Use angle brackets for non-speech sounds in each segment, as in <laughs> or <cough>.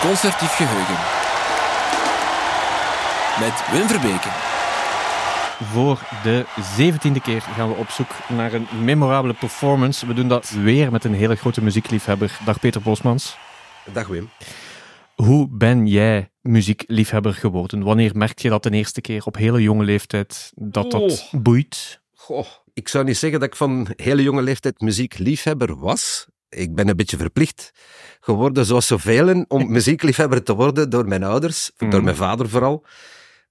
Concertief Geheugen. Met Wim Verbeke. Voor de zeventiende keer gaan we op zoek naar een memorabele performance. We doen dat weer met een hele grote muziekliefhebber. Dag Peter Bosmans. Dag Wim. Hoe ben jij muziekliefhebber geworden? Wanneer merk je dat de eerste keer op hele jonge leeftijd dat dat Oh. boeit? Goh, ik zou niet zeggen dat ik van hele jonge leeftijd muziekliefhebber was. Ik ben een beetje verplicht geworden, zoals zoveel, om <laughs> muziekliefhebber te worden door mijn ouders, Mhm. door mijn vader vooral.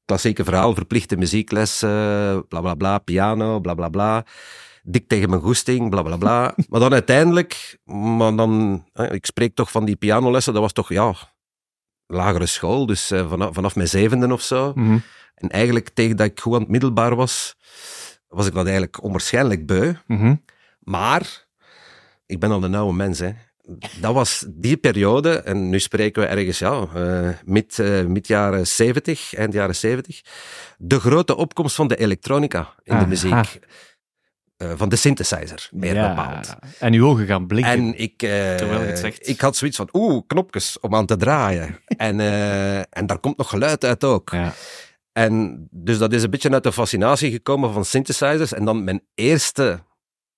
Klassieke verhaal, verplichte muziekles, eh, bla bla bla, piano, bla bla bla. Dik tegen mijn goesting, bla bla bla. <laughs> maar dan uiteindelijk, maar dan, ik spreek toch van die pianolessen, dat was toch, ja, lagere school, dus eh, vanaf, vanaf mijn zevende of zo. Mhm. En eigenlijk tegen dat ik goed aan het middelbaar was, was ik dat eigenlijk onwaarschijnlijk beu. Mhm. Maar ik ben al een oude mens, hè. Dat was die periode, en nu spreken we ergens, ja, eh mid, eh, mid jaren 70, eind jaren 70, de grote opkomst van de elektronica in Aha. de muziek. Eh, van de synthesizer, meer Ja. bepaald. En uw ogen gaan blinken. En ik, eh, zegt. ik had zoiets van, oeh, knopjes om aan te draaien. <laughs> en, eh, en daar komt nog geluid uit ook. Ja. En dus dat is een beetje uit de fascinatie gekomen van synthesizers. En dan mijn eerste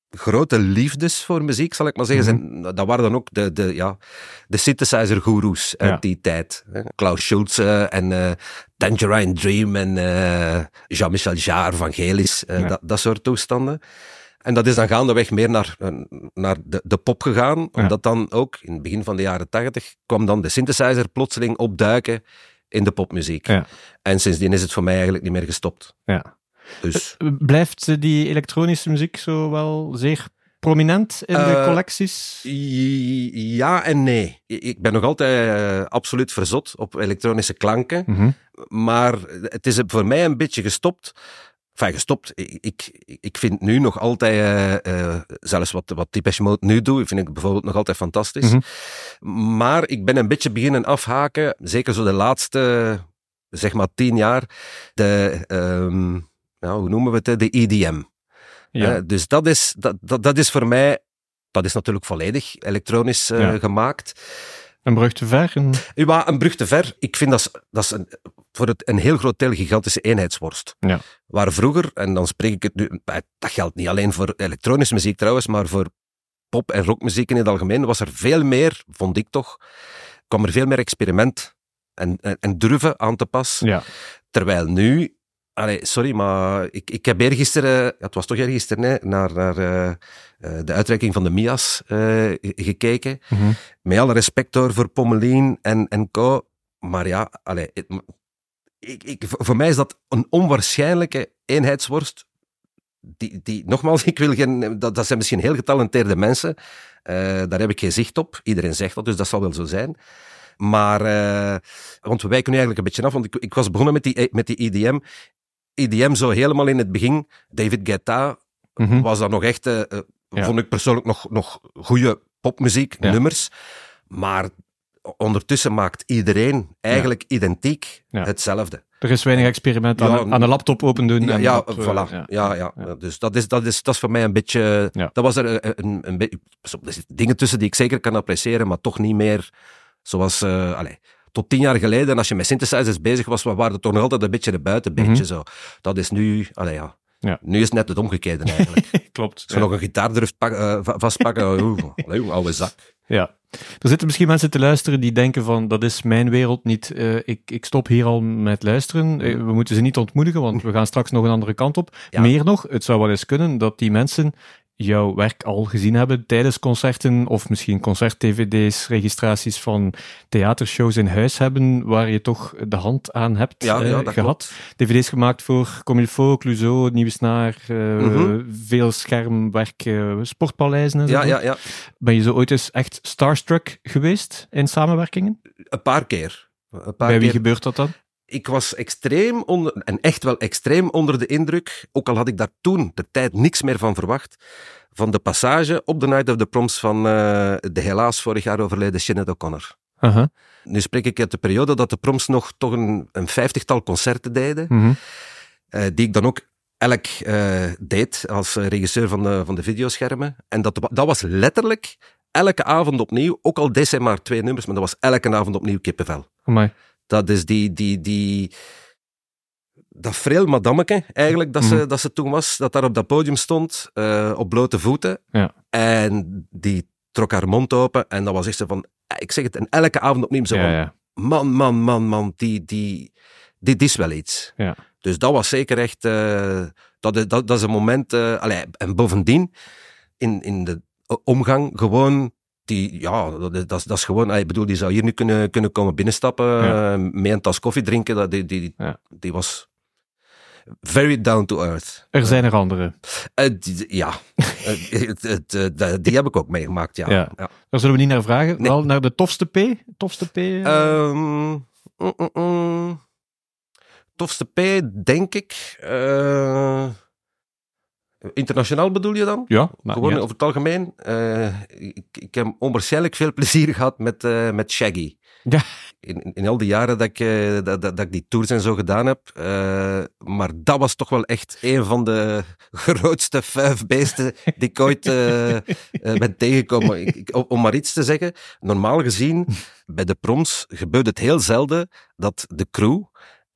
grote liefdes voor muziek, zal ik maar zeggen, Mhm. zijn, dat waren dan ook de, de, ja, de synthesizer-goeroes uit Ja. die tijd. Klaus Schulze en eh, Tangerine Dream en eh, Jean-Michel Jarre, Vangelis, eh, Ja. dat, dat soort toestanden. En dat is dan gaandeweg meer naar, eh, naar de, de pop gegaan, omdat dan ook in het begin van de jaren tachtig kwam dan de synthesizer plotseling opduiken in de popmuziek. En sindsdien is het voor mij eigenlijk niet meer gestopt. Ja. Dus Blijft die elektronische muziek zo wel zeer prominent in de Eh, collecties? ja en nee. Ik ben nog altijd eh, absoluut verzot op elektronische klanken, Mhm. maar het is voor mij een beetje gestopt. Enfin, gestopt. Ik, ik, ik vind nu nog altijd, eh, eh, zelfs wat, wat Depeche Mode nu doet, vind ik bijvoorbeeld nog altijd fantastisch. Mhm. Maar ik ben een beetje beginnen afhaken, zeker zo de laatste, zeg maar tien jaar, de, ehm, ja, hoe noemen we het, de EDM. Ja. Eh, dus dat is, dat, dat, dat is voor mij, dat is natuurlijk volledig elektronisch eh, Ja. gemaakt. Een brug te ver? Een... Ja, een brug te ver. Ik vind dat, is- dat is een, voor het, een heel groot deel gigantische eenheidsworst. Ja. Waar vroeger, en dan spreek ik het nu, eh, dat geldt niet alleen voor elektronische muziek trouwens, maar voor pop- en rockmuziek in het algemeen, was er veel meer, vond ik toch, kwam er veel meer experiment en, en, en durven aan te pas. Ja. Terwijl nu, allee, sorry, maar ik, ik heb eergisteren, het was toch eergisteren, hè, naar, naar eh, eh, de uitreiking van de Mias eh, gekeken. Mhm. Met alle respect hoor voor Pommelien en, en co. Maar ja, allee, het- ik, ik, voor mij is dat een onwaarschijnlijke eenheidsworst. Die, die, nogmaals, <laughs> ik wil geen, dat, dat zijn misschien heel getalenteerde mensen. Daar heb ik geen zicht op. Iedereen zegt dat, dus dat zal wel zo zijn. Maar, eh, want we wijken nu eigenlijk een beetje af, want ik, ik was begonnen met die, met die EDM. EDM zo helemaal in het begin. David Guetta Mhm. was dat nog echt, eh, eh, Ja. vond ik persoonlijk nog, nog goede popmuziek, Ja. nummers. Maar ondertussen maakt iedereen eigenlijk identiek hetzelfde. Er is weinig experiment aan, een laptop open doen. Ja, ja, eh, voilà. ja. Ja. Dus dat is, dat, is, dat is voor mij een beetje... Dat was er een, een, beetje... Er zitten dingen tussen die ik zeker kan appreciëren, maar toch niet meer zoals... eh allee, tot tien jaar geleden, als je met synthesizers bezig was, we waren toch nog altijd een beetje een buitenbeentje. Mhm. zo. Dat is nu... Allee, ja. Ja. Nu is het net het omgekeerde eigenlijk. <laughs> Klopt. Als je nog een gitaar durft pak- eh, va- vastpakken, <laughs> oeh, oude zak. Ja. Er zitten misschien mensen te luisteren die denken van, dat is mijn wereld niet, eh, ik, ik stop hier al met luisteren. Eh, we moeten ze niet ontmoedigen, want we gaan straks nog een andere kant op. Ja. Meer nog, het zou wel eens kunnen dat die mensen jouw werk al gezien hebben tijdens concerten, of misschien concert-dvd's, registraties van theatershows in huis hebben, waar je toch de hand aan hebt Ja, eh, ja, gehad. dvd's gemaakt voor Comme il faut, Clouseau, Nieuwe Snaar, eh, Mhm. veel schermwerk, eh, sportpaleizen en zo. Ja, ja, ja. Ben je zo ooit eens echt starstruck geweest in samenwerkingen? Een paar keer. Een paar Bij wie keer. gebeurt dat dan? Ik was extreem onder, en echt wel extreem onder de indruk, ook al had ik daar toen de tijd niks meer van verwacht, van de passage op de Night of the Proms van eh, de helaas vorig jaar overleden Sinead O'Connor. Nu spreek ik uit de periode dat de Proms nog toch een, een vijftigtal concerten deden, Mhm. eh, die ik dan ook elk eh, deed als regisseur van de, van de videoschermen. En dat, dat was letterlijk elke avond opnieuw, ook al deed zij maar twee nummers, maar dat was elke avond opnieuw kippenvel. Amai. Dat is die, die, die, dat freel madammeke eigenlijk dat, ze, Mhm. dat ze toen was, dat daar op dat podium stond, eh, op blote voeten. Ja. En die trok haar mond open en dat was echt zo van, eh, ik zeg het, en elke avond opnieuw zo Ja, van, ja. man, man, man, man, die, die, dit is wel iets. Ja. Dus dat was zeker echt, eh, dat, is- dat, dat is een moment, allee, en bovendien, in, in de omgang, gewoon, die, ja, dat, dat, is- gewoon, ah, ik bedoel, die zou hier nu kunnen, kunnen komen binnenstappen, Ja. eh, mee een tas koffie drinken, dat, die, die, Ja. die was very down to earth. Er zijn er andere. Eh, die- ja, <laughs> Eh, die- heb ik ook meegemaakt, ja. Ja. ja. Daar zullen we niet naar vragen. Nee. Wel naar de tofste P. Tofste P. eh, Ehm, mm, mm, mm. Tofste P, denk ik. Internationaal bedoel je dan? ja, maar Gewoon over het algemeen. Eh, ik, ik heb onwaarschijnlijk veel plezier gehad met, eh, met Shaggy. Ja. In, in, al die jaren dat ik, eh, dat, dat, dat ik die tours en zo gedaan heb. maar dat was toch wel echt een van de <laughs> grootste vijf beesten die ik ooit ben tegengekomen. Ik, om maar iets te zeggen. Normaal gezien, bij de proms gebeurt het heel zelden dat de crew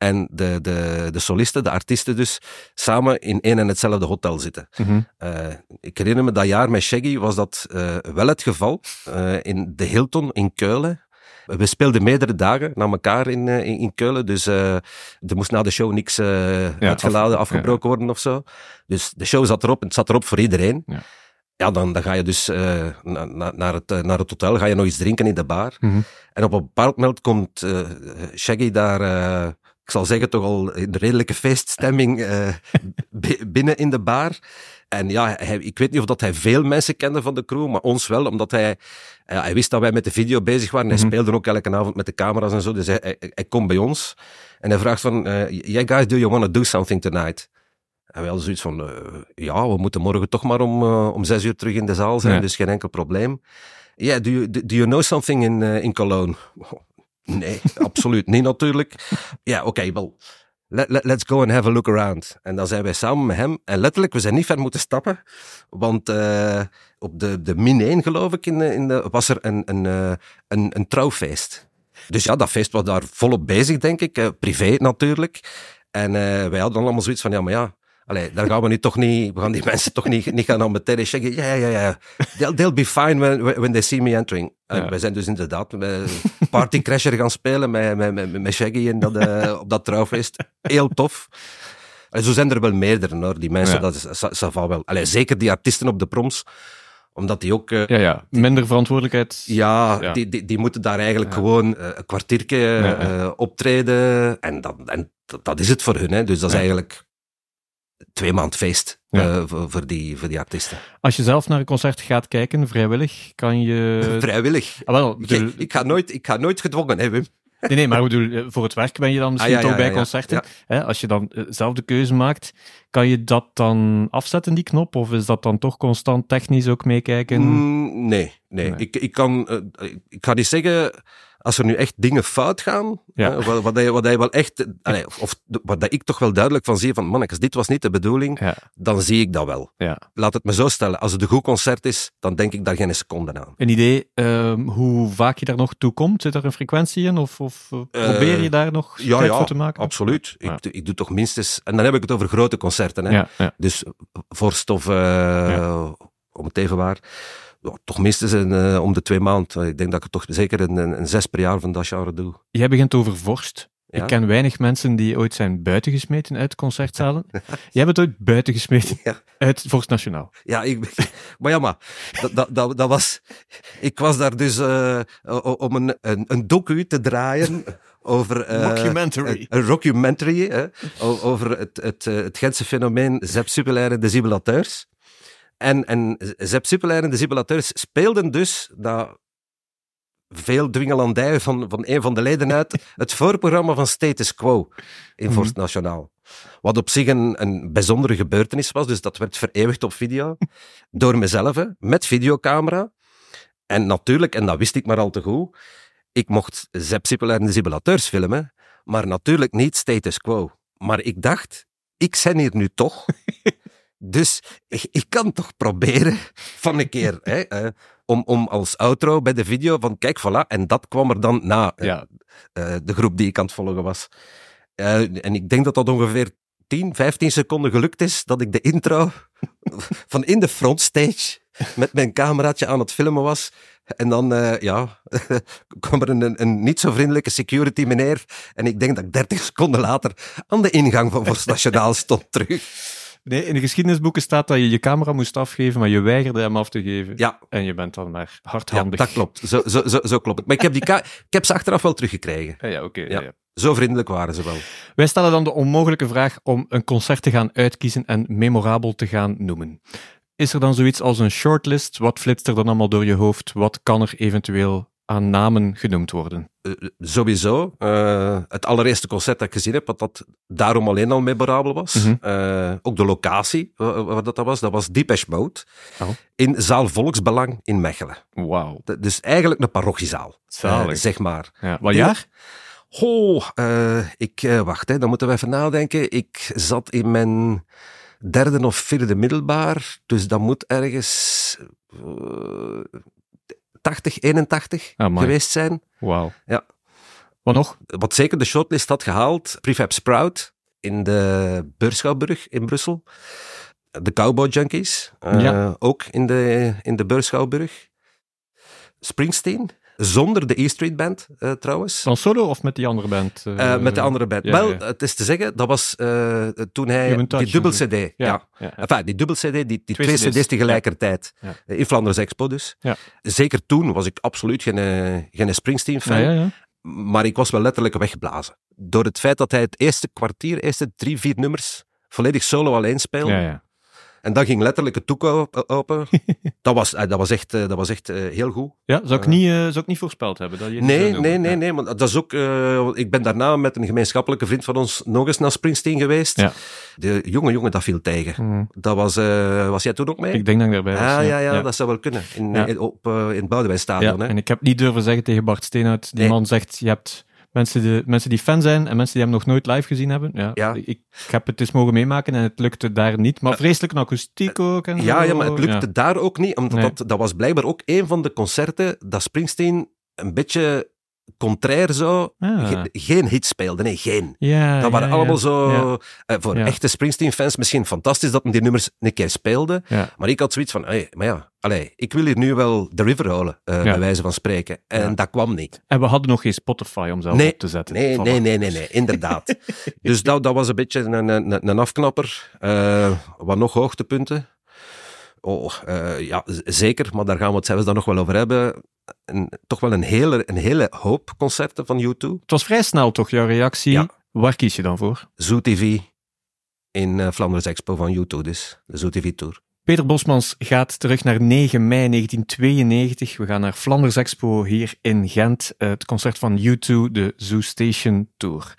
en de, de, de solisten, de artiesten dus, samen in één en hetzelfde hotel zitten. Mhm. Eh, ik herinner me dat jaar met Shaggy was dat eh, wel het geval. eh, in de Hilton in Keulen. We speelden meerdere dagen na elkaar in, in, in Keulen. Dus er moest na de show niks uitgeladen, af- afgebroken worden of zo. Dus de show zat erop en het zat erop voor iedereen. Ja. Ja, dan, dan ga je dus na, na- naar, het, naar het hotel, ga je nog iets drinken in de bar. Mhm. En op een bepaald moment komt Shaggy daar, ik zal zeggen, toch al in redelijke feeststemming <laughs> bi- binnen in de bar. En ja, hij, ik weet niet of dat hij veel mensen kende van de crew, maar ons wel, omdat hij, eh, hij wist dat wij met de video bezig waren. Hij Mhm. speelde ook elke avond met de camera's en zo, dus hij, hij, hij komt bij ons. En hij vraagt van, eh yeah guys, do you want to do something tonight? En wij hadden zoiets van, ja, we moeten morgen toch maar om, om zes uur terug in de zaal zijn, Ja. dus geen enkel probleem. Yeah, do you, do you know something in, in Cologne? <laughs> Nee, absoluut niet natuurlijk. Ja, oké, wel. Let, let- let's go and have a look around. En dan zijn wij samen met hem. En letterlijk, we zijn niet ver moeten stappen. Want eh, op de, de min 1, geloof ik, in de, in de, was er een, een, eh, een, een trouwfeest. Dus ja, dat feest was daar volop bezig, denk ik. eh, privé natuurlijk. En wij hadden allemaal zoiets van, ja, maar ja... Allee, daar gaan we nu toch niet... We gaan die mensen toch niet, niet gaan aan meteen zeggen. Ja, ja, ja. They'll, they'll be fine when, when they see me entering. En Ja. wij zijn dus inderdaad met Party Crasher gaan spelen met, met, met, met Shaggy en dat, eh, op dat trouwfeest. Heel tof. En zo zijn er wel meerdere hoor, die mensen. Ja. Dat is, ça, wel. Allee, zeker die artiesten op de proms, omdat die ook... eh, Ja, ja. Minder verantwoordelijkheid. ja, Ja. Die, die, die moeten daar eigenlijk Ja. gewoon eh, een kwartiertje optreden. En, dat, en dat, dat is het voor hun. Hè. Dus dat is eigenlijk twee maand feest Ja. eh, voor, voor, die, voor die artiesten. Als je zelf naar een concert gaat kijken, vrijwillig, kan je... <laughs> Vrijwillig. Ah, wel, bedoel- Ik, ik, ga nooit, ik ga nooit gedwongen, hè, Wim. Nee, nee, maar ik bedoel, eh, voor het werk ben je dan misschien Ah, ja, toch ja, bij concerten. Ja. Hè, als je dan eh, zelf de keuze maakt, kan je dat dan afzetten, die knop? Of is dat dan toch constant technisch ook meekijken? Mm, nee, nee. Nee. Ik, ik, kan, ik ga niet zeggen, als er nu echt dingen fout gaan, Ja. eh, wat, wat, hij, wat hij wel echt, eh, allee, of, of wat dat ik toch wel duidelijk van zie, van mannetjes, dit was niet de bedoeling, Ja, dan zie ik dat wel. ja. Laat het me zo stellen, als het een goed concert is, dan denk ik daar geen seconde aan. Een idee ehm, hoe vaak je daar nog toe komt? Zit er een frequentie in? Of, of eh, probeer je daar nog Ja, tijd voor te maken? absoluut. Ja. Ik, doe- ik doe toch minstens, en dan heb ik het over grote concerten, hè. Dus vorst of, eh, om het even waar, ja, toch minstens een, eh, om de twee maanden. Ik denk dat ik toch zeker een, een, een zes per jaar van dat genre doe. Jij begint over vorst. Ja. Ik ken weinig mensen die ooit zijn buitengesmeten uit concertzalen. <laughs> Jij bent ooit buitengesmeten Ja. uit Vorst Nationaal. Ja, ik, <laughs> maar ja, maar dat, dat, dat, dat was. Ik was daar dus eh, om een, een, een docu te draaien over. eh, Documentary. Een, documentary over het, het, eh, het Gentse fenomeen Zep Suppelair en de Zibelateurs. En, en Zep en de Zibelateurs speelden dus dat veel dwingelandij van, van een van de leden uit <laughs> het voorprogramma van Status Quo in Mhm. Vorst Nationaal. Wat op zich een, een bijzondere gebeurtenis was, dus dat werd vereeuwigd op video. <laughs> door mezelf, hè, met videocamera. En natuurlijk, en dat wist ik maar al te goed, ik mocht Zep Sippelaar en de Zibelateurs filmen, maar natuurlijk niet Status Quo. Maar ik dacht, ik ben hier nu toch. <laughs> Dus ik, ik kan toch proberen van een keer, hè, eh, om, om als outro bij de video van kijk, voilà, en dat kwam er dan na Ja. eh, de groep die ik aan het volgen was. Eh, en ik denk dat dat ongeveer 10, 15 seconden gelukt is dat ik de intro <laughs> van in de frontstage met mijn cameraatje aan het filmen was. En dan, eh, ja, <laughs> kwam er een, een, een niet zo vriendelijke security meneer. En ik denk dat ik 30 seconden later aan de ingang van Vos Nationaal stond terug. Nee, in de geschiedenisboeken staat dat je je camera moest afgeven, maar je weigerde hem af te geven. Ja, En je bent dan maar ja hardhandig. dat klopt. Zo, zo, zo, zo klopt het. Maar ik heb, die <laughs> ik heb ze achteraf wel teruggekregen. Ja, ja oké. Ja. ja, ja. Zo vriendelijk waren ze wel. Wij stellen dan de onmogelijke vraag om een concert te gaan uitkiezen en memorabel te gaan noemen. Is er dan zoiets als een shortlist? Wat flitst er dan allemaal door je hoofd? Wat kan er eventueel aan namen genoemd worden? Eh, sowieso. eh, het allereerste concert dat ik gezien heb, wat dat daarom alleen al memorabel was. Mhm. Eh, ook de locatie wa- waar dat, dat was, dat was Deepesh Mode. Oh. In zaal Volksbelang in Mechelen. Wauw. Dus eigenlijk een parochiezaal. Zeg maar. Ja. Wat jaar? Oh, ik, wacht, hè, dan moeten we even nadenken. Ik zat in mijn derde of vierde middelbaar, dus dat moet ergens 80, 81 Amai. geweest zijn. Wauw. Ja. Wat nog? Wat zeker de shortlist had gehaald, Prefab Sprout in de Beurschouwburg in Brussel. De Cowboy Junkies, Ja. ook in de, in de Beurschouwburg. Springsteen, zonder de E Street Band eh, trouwens. Dan solo of met die andere band? Eh, met de andere band. ja, Wel, ja. het is te zeggen, dat was eh, toen hij die dubbel. CD, ja. Ja. Enfin, die dubbel CD, die, die twee, Twee CD's, CD's, tegelijkertijd. Eh, In Flanders Expo dus. Ja. Zeker toen was ik absoluut geen, eh, geen Springsteen-fan. Maar ik was wel letterlijk weggeblazen. Door het feit dat hij het eerste kwartier, eerste drie, vier nummers, volledig solo alleen speelde. ja, ja. En dan ging letterlijk het toek op- open. <laughs> dat, was, eh, dat was echt, eh, dat was echt eh, heel goed. Ja, zou ik, niet, zou ik niet voorspeld hebben. Dat je Nee, nee, nee, nee. Want dat is ook, ik ben daarna met een gemeenschappelijke vriend van ons nog eens naar Springsteen geweest. Ja. De jonge jongen, dat viel tegen. Hmm. Dat was, was jij toen ook mee? Ik denk dat ik daarbij was. ah, ja, ja, ja. dat zou wel kunnen. In, Ja. in- op, in het Boudewijnstadion. Ja, hè? en ik heb niet durven zeggen tegen Bart Steenhout, die Nee. man zegt, je hebt mensen, de, mensen die fan zijn en mensen die hem nog nooit live gezien hebben. Ja, Ja. Ik, ik heb het eens mogen meemaken en het lukte daar niet, maar vreselijk een akoestiek ook. En Ja, zo. ja, maar het lukte Ja. daar ook niet, omdat Nee. dat, dat was blijkbaar ook een van de concerten dat Springsteen een beetje contrair zo Ah. ge- geen hits speelde. Nee, geen. Ja, Dat waren ja, ja. allemaal zo... Eh, voor echte Springsteen-fans misschien fantastisch dat men die nummers een keer speelde. Maar ik had zoiets van, hey, maar ja, allee, ik wil hier nu wel de river holen, Ja. bij wijze van spreken. En dat kwam niet. En we hadden nog geen Spotify om zelf Nee, op te zetten. Nee, nee, nee, nee, nee, inderdaad. <laughs> dus dat, dat was een beetje een, een, een afknapper. Eh, wat nog hoogtepunten? Oh, eh, ja, zeker, maar daar gaan we het zelfs dan nog wel over hebben. Toch wel een hele, een hele hoop concerten van U2. Het was vrij snel toch, jouw reactie. Ja. Waar kies je dan voor? Zoo TV in eh, Flanders Expo van U2 dus. De Zoo TV Tour. Peter Bosmans gaat terug naar 9 mei 1992. We gaan naar Flanders Expo hier in Gent. Eh, het concert van U2, de Zoo Station Tour.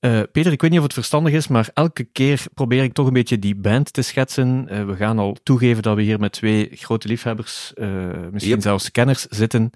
Eh, Peter, ik weet niet of het verstandig is, maar elke keer probeer ik toch een beetje die band te schetsen. Eh, we gaan al toegeven dat we hier met twee grote liefhebbers, eh, misschien Yep. zelfs kenners, zitten.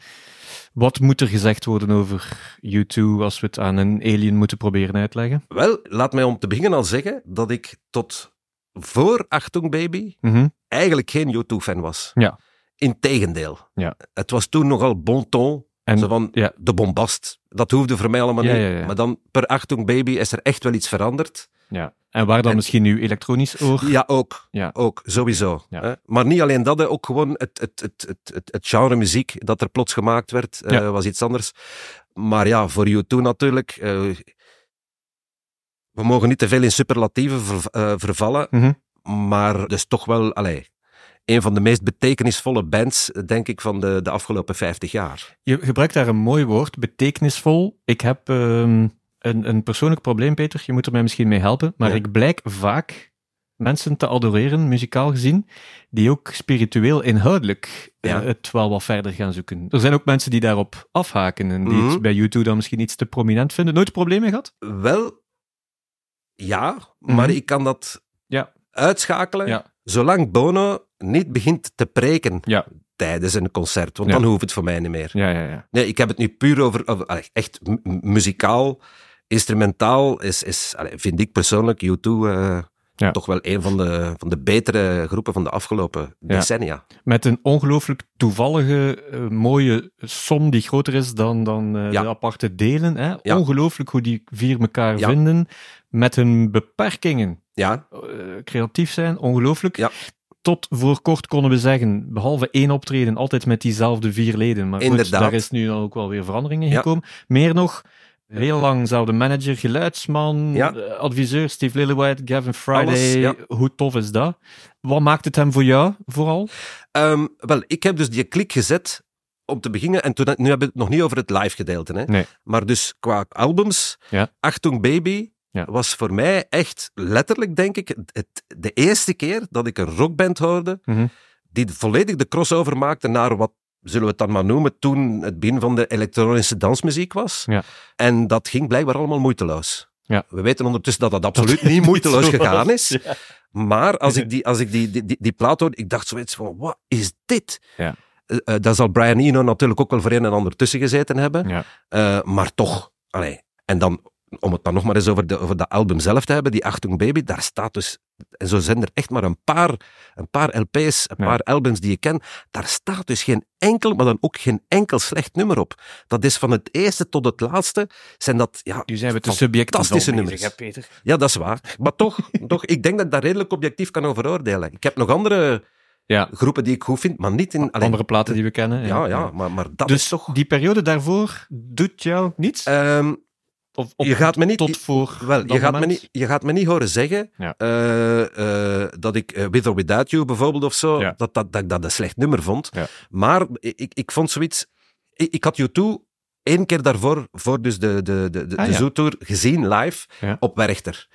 Wat moet er gezegd worden over U2 als we het aan een alien moeten proberen uitleggen? Wel, laat mij om te beginnen al zeggen dat ik tot voor Achtung Baby Mhm. eigenlijk geen U2-fan was. Ja. Integendeel. Ja. Het was toen nogal bon ton. En zo van ja. de bombast. Dat hoefde voor mij allemaal Ja, niet. ja. Maar dan per Achtung Baby is er echt wel iets veranderd. Ja. En waar dan En- misschien nu elektronisch oor? Ja, ook. Ja. Ook, sowieso. Ja. Maar niet alleen dat, ook gewoon het, het, het, het, het, het genre muziek dat er plots gemaakt werd, eh, was iets anders. Maar ja, voor U2 natuurlijk. eh, we mogen niet te veel in superlatieven ver- eh, vervallen. Mhm. Maar dus toch wel, allee, een van de meest betekenisvolle bands, denk ik, van de, de afgelopen 50 jaar. Je gebruikt daar een mooi woord, betekenisvol. Ik heb ehm, een, een persoonlijk probleem, Peter. Je moet er mij misschien mee helpen. Maar Ja. ik blijk vaak mensen te adoreren, muzikaal gezien, die ook spiritueel inhoudelijk eh, Ja. het wel wat verder gaan zoeken. Er zijn ook mensen die daarop afhaken en die Mhm. het bij YouTube dan misschien iets te prominent vinden. Nooit problemen gehad? Wel, ja, Mhm. maar ik kan dat Ja. uitschakelen Ja. Zolang Bono niet begint te preken Ja. tijdens een concert, want Ja. dan hoeft het voor mij niet meer. Ja, ja, ja. Nee, ik heb het nu puur over, echt mu- mu- muzikaal, instrumentaal, is, is, vind ik persoonlijk, U2 eh, Ja. toch wel een van de, van de betere groepen van de afgelopen decennia. Met een ongelooflijk toevallige, eh, mooie som die groter is dan, dan eh, Ja. de aparte delen. Hè? Ongelooflijk hoe die vier elkaar vinden. Met hun beperkingen. Ja, eh, creatief zijn, ongelooflijk. Ja. Tot voor kort konden we zeggen, behalve één optreden, altijd met diezelfde vier leden. Maar goed, daar is nu ook wel weer verandering in Ja. gekomen. Meer nog, heel lang dezelfde manager, geluidsman, Ja. eh, adviseur, Steve Lillywhite, Gavin Friday. Alles, ja. Hoe tof is dat? Wat maakt het hem voor jou, vooral? Ehm, wel, ik heb dus die klik gezet om te beginnen. En toen, nu hebben we het nog niet over het live gedeelte. Hè? Nee. Maar dus qua albums, Ja. Achtung Baby Ja. was voor mij echt letterlijk, denk ik, het, de eerste keer dat ik een rockband hoorde Mhm. die volledig de crossover maakte naar wat, zullen we het dan maar noemen, toen het begin van de elektronische dansmuziek was. Ja. En dat ging blijkbaar allemaal moeiteloos. Ja. We weten ondertussen dat dat absoluut niet moeiteloos gegaan was. is. Maar als ik die, als ik die, die, die, die plaat hoorde, ik dacht zoiets van, wat is dit? Ja. Eh, eh, daar zal Brian Eno natuurlijk ook wel voor een en ander tussen gezeten hebben. Ja. Eh, maar toch, allee. En dan, om het dan nog maar eens over de, over de album zelf te hebben, die Achtung Baby, daar staat dus, en zo zijn er echt maar een paar, een paar LP's, een Ja. paar albums die je ken, daar staat dus geen enkel, maar dan ook geen enkel slecht nummer op. Dat is van het eerste tot het laatste, zijn dat, ja, Nu zijn we te fantastische nummers. bezig, hè, Peter? ja, dat is waar. Maar toch, <laughs> toch, ik denk dat ik daar redelijk objectief kan over oordelen. Ik heb nog andere Ja, groepen die ik goed vind, maar niet in... allee, andere platen die we kennen. Ja, ja, maar, maar dat Dus is toch... die periode daarvoor doet jou niets? Ehm, of, je gaat me niet... tot voor Wel, je gaat, me niet, je gaat me niet horen zeggen Ja. eh, eh, dat ik eh, With or Without You bijvoorbeeld of zo, Ja. dat, dat, dat ik dat een slecht nummer vond. Ja. Maar ik, ik vond zoiets... Ik, ik had U2 één keer daarvoor, voor dus de, de, de, de, Ah, de. Zoo-tour, gezien live op Werchter.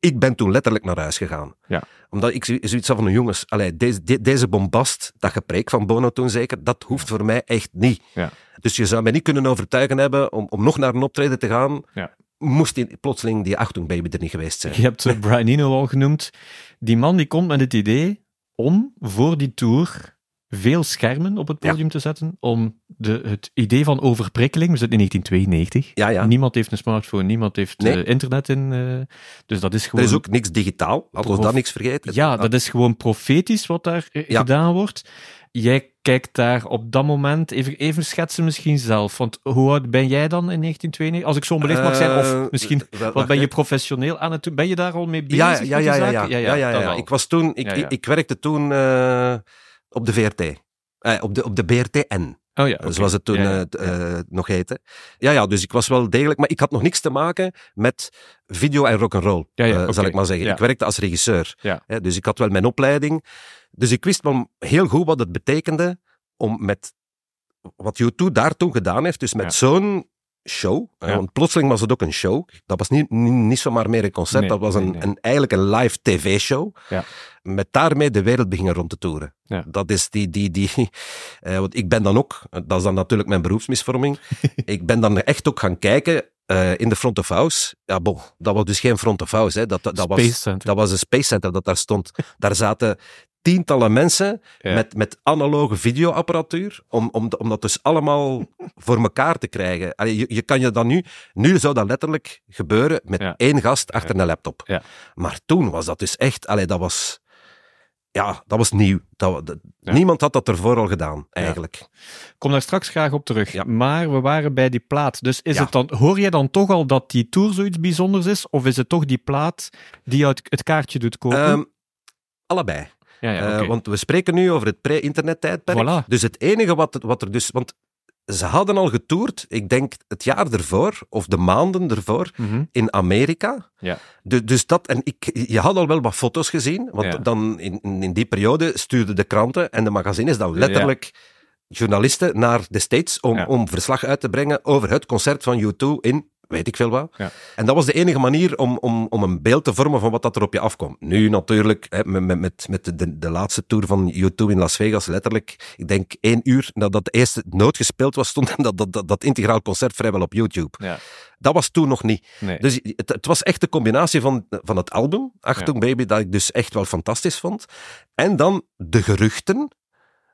Ik ben toen letterlijk naar huis gegaan. Ja. Omdat ik zo- zoiets had van, jongens, allee, deze, de- deze bombast, dat gepreek van Bono toen zeker, dat hoeft voor mij echt niet. Ja. Dus je zou mij niet kunnen overtuigen hebben om, om nog naar een optreden te gaan, Ja. moest die, plotseling die Achtung Baby er niet geweest zijn. Je hebt Brian Eno al genoemd. Die man die komt met het idee om voor die tour veel schermen op het Ja. podium te zetten, om de, het idee van overprikkeling, we zitten in 1992, Ja, ja. niemand heeft een smartphone, niemand heeft Nee. eh, internet in, eh, dus dat is Er gewoon... is ook niks digitaal, laten we dat niks vergeten. Ja, dat is gewoon profetisch wat daar eh, gedaan wordt. Jij kijkt daar op dat moment, even, even schetsen misschien zelf, want hoe oud ben jij dan in 1992? Als ik zo onbeleefd mag zijn, of misschien, wat ben je professioneel aan het doen? Ben je daar al mee bezig? Ja, ja, ja, ja, ja, ja, ja. Ik was toen, ik. Ik, werkte toen op de VRT. Eh, op, de, op de BRTN, Oh ja, zoals het toen Ja, ja, eh, eh, nog heette. Ja, ja, dus ik was wel degelijk, maar ik had nog niks te maken met video en rock'n'roll, Ja, ja, eh, zal ik maar zeggen. Ik werkte als regisseur, dus ik had wel mijn opleiding. Dus ik wist wel heel goed wat het betekende om met wat U2 daar toen gedaan heeft, dus met zo'n show, Ja. want plotseling was het ook een show. Dat was niet, niet, niet zomaar meer een concert, Nee, dat was een, nee, nee. Een, eigenlijk een live tv-show. Ja. Met daarmee de wereld beginnen rond te toeren. Ja. Dat is die, die, die <laughs> eh, want ik ben dan ook, dat is dan natuurlijk mijn beroepsmisvorming, <laughs> ik ben dan echt ook gaan kijken eh, in de front of house. Ja, bon, dat was dus geen front of house, hè. Dat, dat, dat was, dat was een space center dat daar stond. Daar zaten tientallen mensen Ja. met, met analoge videoapparatuur, om, om, om dat dus allemaal <laughs> voor elkaar te krijgen. Allee, je, je kan je dan nu, nu zou dat letterlijk gebeuren met Ja. één gast achter een laptop. Ja. Maar toen was dat dus echt, allee, dat was, ja, dat was nieuw. Dat, dat-. Niemand had dat ervoor al gedaan, eigenlijk. Ik kom daar straks graag op terug. Maar we waren bij die plaat. Dus is het dan, hoor jij dan toch al dat die tour zoiets bijzonders is? Of is het toch die plaat die jou het, kaartje doet kopen? Ehm, allebei. Ja, ja, Eh, want we spreken nu over het pre-internet tijdperk. Voilà. Dus het enige wat, wat er dus... Want ze hadden al getoerd, ik denk het jaar ervoor, of de maanden ervoor, Mhm. in Amerika. Ja. Du- dus dat, en ik, je had al wel wat foto's gezien, want Ja. dan in, in die periode stuurden de kranten en de magazines dan letterlijk journalisten naar de States om, om verslag uit te brengen over het concert van U2 in weet ik veel wat. Ja. En dat was de enige manier om, om, om een beeld te vormen van wat dat er op je afkomt. Nu natuurlijk, hè, met, met- met, de, de laatste tour van U2 in Las Vegas, letterlijk, ik denk één uur nadat de eerste noot gespeeld was, stond <laughs> dat, dat, dat, dat integraal concert vrijwel op YouTube. Ja. Dat was toen nog niet. Nee. Dus het, het was echt de combinatie van, van het album, Achtung Baby, dat ik dus echt wel fantastisch vond. En dan de geruchten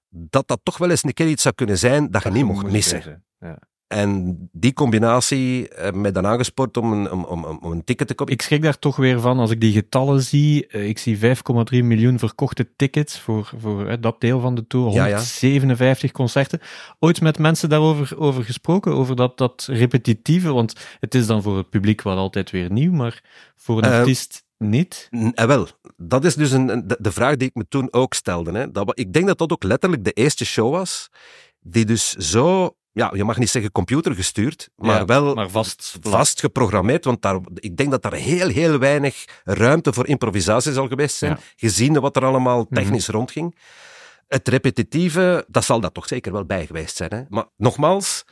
dat dat toch wel eens een keer iets zou kunnen zijn dat je niet mocht missen. Ja. En die combinatie uh, mij dan aangespoord om een, om, om, om een ticket te kopen. Ik schrik daar toch weer van als ik die getallen zie. Uh, ik zie 5,3 miljoen verkochte tickets voor, voor uh, dat deel van de tour. 157 ja, ja. concerten. Ooit met mensen daarover over gesproken, over dat, dat repetitieve. Want het is dan voor het publiek wel altijd weer nieuw, maar voor een artiest niet? Eh, wel, dat is dus een, de, de, vraag die ik me toen ook stelde. Hè. Dat, ik denk dat dat ook letterlijk de eerste show was die dus zo ja, je mag niet zeggen computergestuurd, maar ja, wel maar vast, vast geprogrammeerd. Want daar, ik denk dat daar heel, heel weinig ruimte voor improvisatie zal geweest zijn, ja. gezien wat er allemaal mhm. technisch rondging. Het repetitieve, dat zal dat toch zeker wel bij geweest zijn. Hè? Maar nogmaals,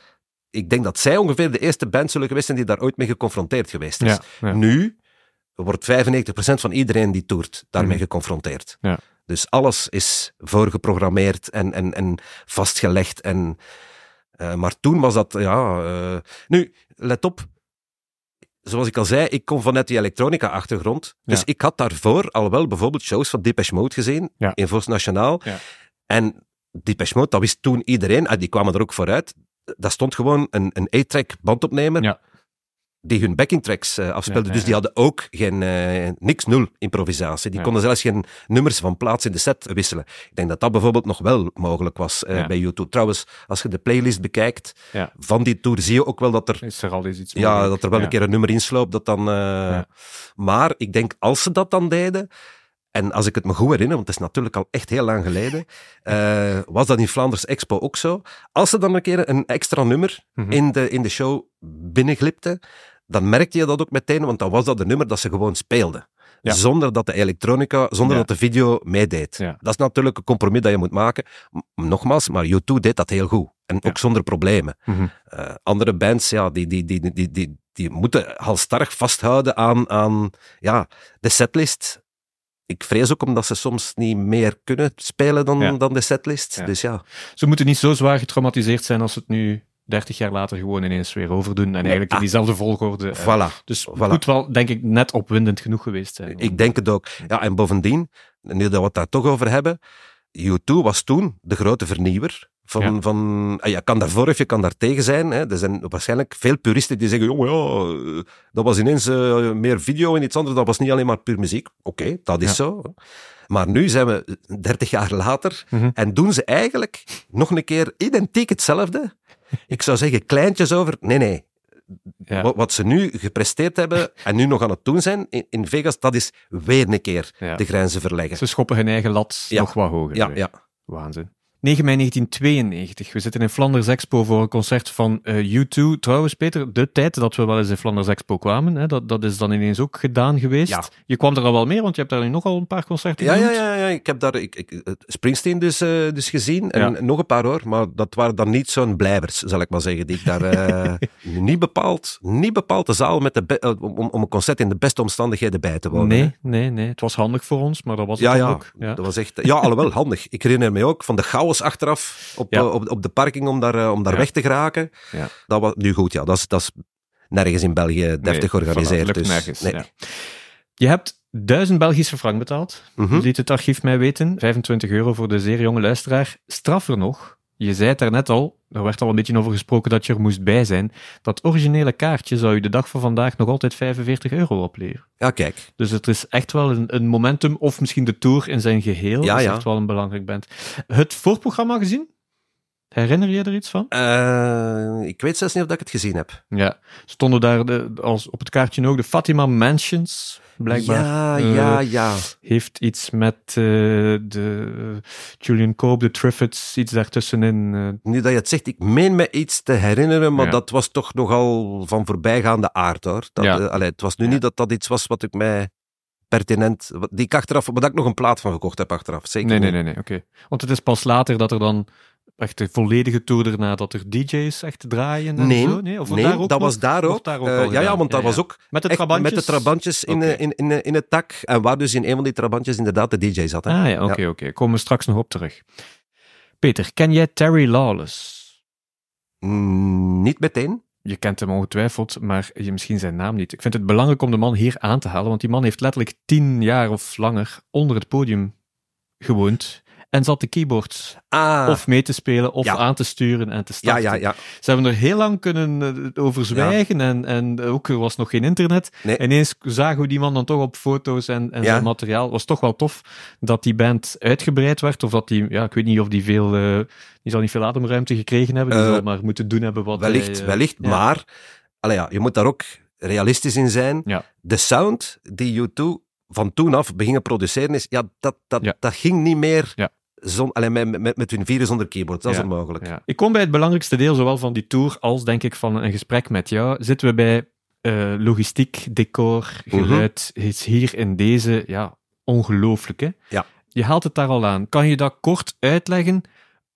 ik denk dat zij ongeveer de eerste band zullen geweest zijn die daar ooit mee geconfronteerd geweest is. Ja, nu wordt 95% van iedereen die toert daarmee mm. geconfronteerd. Dus alles is voorgeprogrammeerd en, en, en vastgelegd. En, uh, maar toen was dat, ja... Uh, nu, let op. Zoals ik al zei, ik kom vanuit die elektronica-achtergrond. Dus ja. ik had daarvoor al wel bijvoorbeeld shows van Depeche Mode gezien, ja. in Vos Nationaal. Ja. En Depeche Mode, dat wist toen iedereen, en die kwamen er ook vooruit. Dat stond gewoon een, een A-track bandopnemer ja die hun backing tracks uh, afspeelden. Ja, dus die hadden ook geen, uh, niks, nul improvisatie. Die konden zelfs geen nummers van plaats in de set wisselen. Ik denk dat dat bijvoorbeeld nog wel mogelijk was uh, bij YouTube. Trouwens, als je de playlist bekijkt van die tour, zie je ook wel dat er... Is er al eens iets Ja, dat er wel een keer een nummer insloopt dat dan... Maar ik denk, als ze dat dan deden... En als ik het me goed herinner, want het is natuurlijk al echt heel lang geleden, uh, <laughs> was dat in Flanders Expo ook zo. Als ze dan een keer een extra nummer mm -hmm. in, de, in de show binnenglipte, dan merkte je dat ook meteen, want dan was dat de nummer dat ze gewoon speelden. Ja. Zonder dat de elektronica, zonder Ja. dat de video meedeed. Ja. Dat is natuurlijk een compromis dat je moet maken. Nogmaals, maar U2 deed dat heel goed. En ook zonder problemen. Mhm. Eh, andere bands, ja, die, die, die, die, die, die, moeten halstarrig vasthouden aan, aan ja, de setlist. Ik vrees ook omdat ze soms niet meer kunnen spelen dan, Ja. dan de setlist. Ja. Dus ja. Ze moeten niet zo zwaar getraumatiseerd zijn als het nu 30 jaar later gewoon ineens weer overdoen en eigenlijk in ah. diezelfde volgorde. eh, Voilà. dus voilà. moet wel, denk ik, net opwindend genoeg geweest zijn. Ik denk het ook. Ja, en bovendien, nu dat we het daar toch over hebben, U2 was toen de grote vernieuwer. Van, Ja. van, ah, je kan daarvoor of je kan daar tegen zijn. Hè. Er zijn waarschijnlijk veel puristen die zeggen, jongen, ja, eh, dat was ineens eh, meer video en iets anders, dat was niet alleen maar puur muziek. Oké, dat is Ja. zo. Maar nu zijn we 30 jaar later Mhm. en doen ze eigenlijk nog een keer identiek hetzelfde. Ik zou zeggen, kleintjes over. Nee, nee. Ja. Wat, wat ze nu gepresteerd hebben <laughs> en nu nog aan het doen zijn in, in Vegas, dat is weer een keer Ja. de grenzen verleggen. Ze schoppen hun eigen lat nog wat hoger. Ja, ja. Waanzin. 9 mei 1992. We zitten in Flanders Expo voor een concert van eh, U2. Trouwens, Peter, de tijd dat we wel eens in Flanders Expo kwamen, hè, dat, dat is dan ineens ook gedaan geweest. Ja. Je kwam er al wel meer, want je hebt daar nu nogal een paar concerten Ja, ja, genoemd. ja, ja, ik heb daar ik, Springsteen dus, eh, dus gezien. En Ja. nog een paar hoor, maar dat waren dan niet zo'n blijvers, zal ik maar zeggen. Die ik daar eh, <laughs> niet, bepaald, niet bepaald de zaal met de om, om een concert in de beste omstandigheden bij te wonen. hè. Nee, nee, nee. Het was handig voor ons, maar dat was het Ja, ja, ook. Ja. dat was echt... Ja, alhoewel, handig. Ik herinner me ook van de chaos achteraf op, Ja. eh, op, op de parking om daar, eh, om daar Ja. weg te geraken. Ja. Dat was, nu goed, ja, dat is, dat is nergens in België deftig georganiseerd. dus, nergens, nee. Je hebt 1000 Belgische frank betaald. Mhm. liet het archief mij weten. 25 euro voor de zeer jonge luisteraar. Straffer nog, je zei het daarnet al, er werd al een beetje over gesproken dat je er moest bij zijn. Dat originele kaartje zou je de dag van vandaag nog altijd 45 euro opleveren. Ja, kijk. Dus het is echt wel een, een momentum, of misschien de tour in zijn geheel. Ja, is ja. echt wel een belangrijk band. Het voorprogramma gezien? Herinner je er iets van? Eh, ik weet zelfs niet of dat ik het gezien heb. Ja, stonden daar de, als op het kaartje ook de Fatima Mansions, blijkbaar. Ja, Eh, ja, ja. heeft iets met eh, de Julian Cope, de Triffids, iets daartussenin. Nu dat je het zegt, ik meen me iets te herinneren, maar Ja. dat was toch nogal van voorbijgaande aard, hoor. Dat, Ja. allee, het was nu Ja. niet dat dat iets was wat ik mij pertinent... Die ik achteraf... Wat ik nog een plaat van gekocht heb achteraf. Zeker nee, nee, nee, nee, oké. Want het is pas later dat er dan echt de volledige tour erna, dat er DJ's echt draaien en Nee, zo. Nee, of nee daar ook dat nog? was daar ook. daar ook Eh, ja, ja, want dat Ja, was ook Met de trabantjes? met de trabantjes in, eh, in, in, in het tak. En waar dus in een van die trabantjes inderdaad de DJ zat. Hè. Ah ja, oké, oké. Komen we straks nog op terug. Peter, ken jij Terry Lawless? Mm, niet meteen. Je kent hem ongetwijfeld, maar je misschien zijn naam niet. Ik vind het belangrijk om de man hier aan te halen, want die man heeft letterlijk tien jaar of langer onder het podium gewoond. En zat de keyboards Ah, of mee te spelen of Ja. aan te sturen en te starten. ja, ja. Ze hebben er heel lang kunnen eh, over zwijgen en, en ook er was nog geen internet. Nee. Ineens zagen we die man dan toch op foto's en, en zijn materiaal. Het was toch wel tof dat die band uitgebreid werd of dat die, ja, ik weet niet of die veel, eh, die zal niet veel ademruimte gekregen hebben. Die Eh, zal maar moeten doen hebben wat Wellicht, hij, wellicht. Maar allee, ja, je moet daar ook realistisch in zijn. De sound die U2 van toen af beginnen produceren is, ja, dat, dat, Ja. dat ging niet meer Ja. Zon, allee, met, met, met hun vieren zonder keyboard. Dat is onmogelijk. Ik kom bij het belangrijkste deel, zowel van die tour als denk ik van een gesprek met jou. Zitten we bij eh, logistiek, decor, Mhm. geluid, is hier in deze, ja, ongelooflijk hè? Ja. Je haalt het daar al aan. Kan je dat kort uitleggen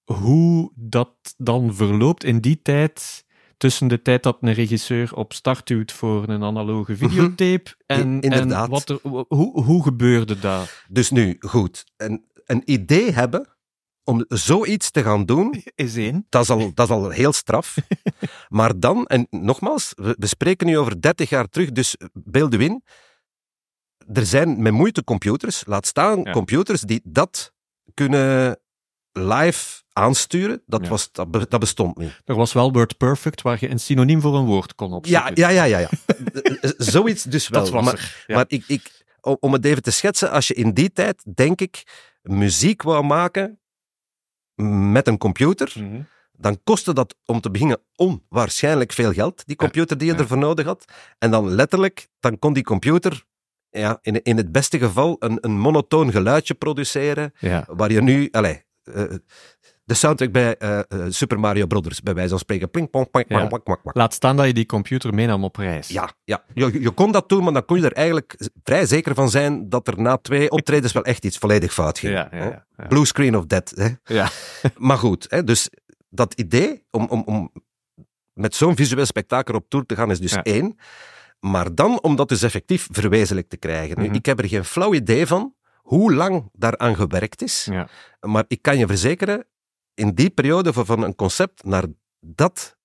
hoe dat dan verloopt in die tijd, tussen de tijd dat een regisseur op start duwt voor een analoge videotape en, Mhm. I- inderdaad. en wat er, hoe, hoe gebeurde dat? Dus nu, goed. Een, een idee hebben om zoiets te gaan doen, Is één. dat is al, dat is al heel straf. <laughs> maar dan, en nogmaals, we, we spreken nu over 30 jaar terug, dus beeld u in. Er zijn met moeite computers, laat staan Ja. computers, die dat kunnen live aansturen. Dat, Ja. was, dat, be- dat bestond niet. Er was wel Word Perfect, waar je een synoniem voor een woord kon Ja, opzoeken. ja, ja, ja. ja. <laughs> Zoiets dus wel. dat was maar, er. Ja. maar ik, ik, om om het even te schetsen, als je in die tijd, denk ik, muziek wou maken met een computer, Mhm. dan kostte dat om te beginnen onwaarschijnlijk veel geld, die computer die je ervoor nodig had. En dan letterlijk, dan kon die computer ja, in, in het beste geval een, een monotoon geluidje produceren, Ja. waar je nu... Allez, eh, de soundtrack bij eh, eh, Super Mario Brothers, bij wijze van spreken. Pling, pong, pong, Ja. pong, pong. Laat staan dat je die computer meenam op reis. Ja, ja. Je, je kon dat doen, maar dan kon je er eigenlijk vrij zeker van zijn dat er na twee optredens wel echt iets volledig fout ging. Ja, ja, ja. Blue screen of death. Hè. Ja. <laughs> Maar goed, hè, dus dat idee om, om, om met zo'n visueel spektakel op tour te gaan is dus één. Maar dan om dat dus effectief verwezenlijk te krijgen. Nu, Mhm. ik heb er geen flauw idee van hoe lang daaraan gewerkt is. Ja. Maar ik kan je verzekeren, in die periode van, van een concept naar dat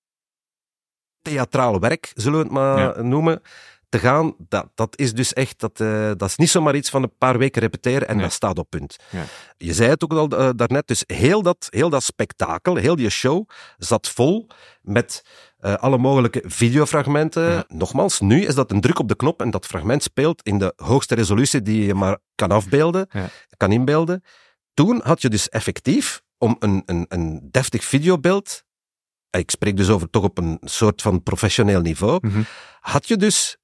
theatraal werk, zullen we het maar noemen, te gaan, dat, dat is dus echt, dat, eh, dat is niet zomaar iets van een paar weken repeteren en Nee. dat staat op punt. Ja. Je zei het ook al eh, daarnet, dus heel dat, heel dat spektakel, heel die show zat vol met eh, alle mogelijke videofragmenten. Ja. Nogmaals, nu is dat een druk op de knop en dat fragment speelt in de hoogste resolutie die je maar kan afbeelden, Ja. kan inbeelden. Toen had je dus effectief, om een, een, een deftig videobeeld, ik spreek dus over toch op een soort van professioneel niveau, Mhm. had je dus,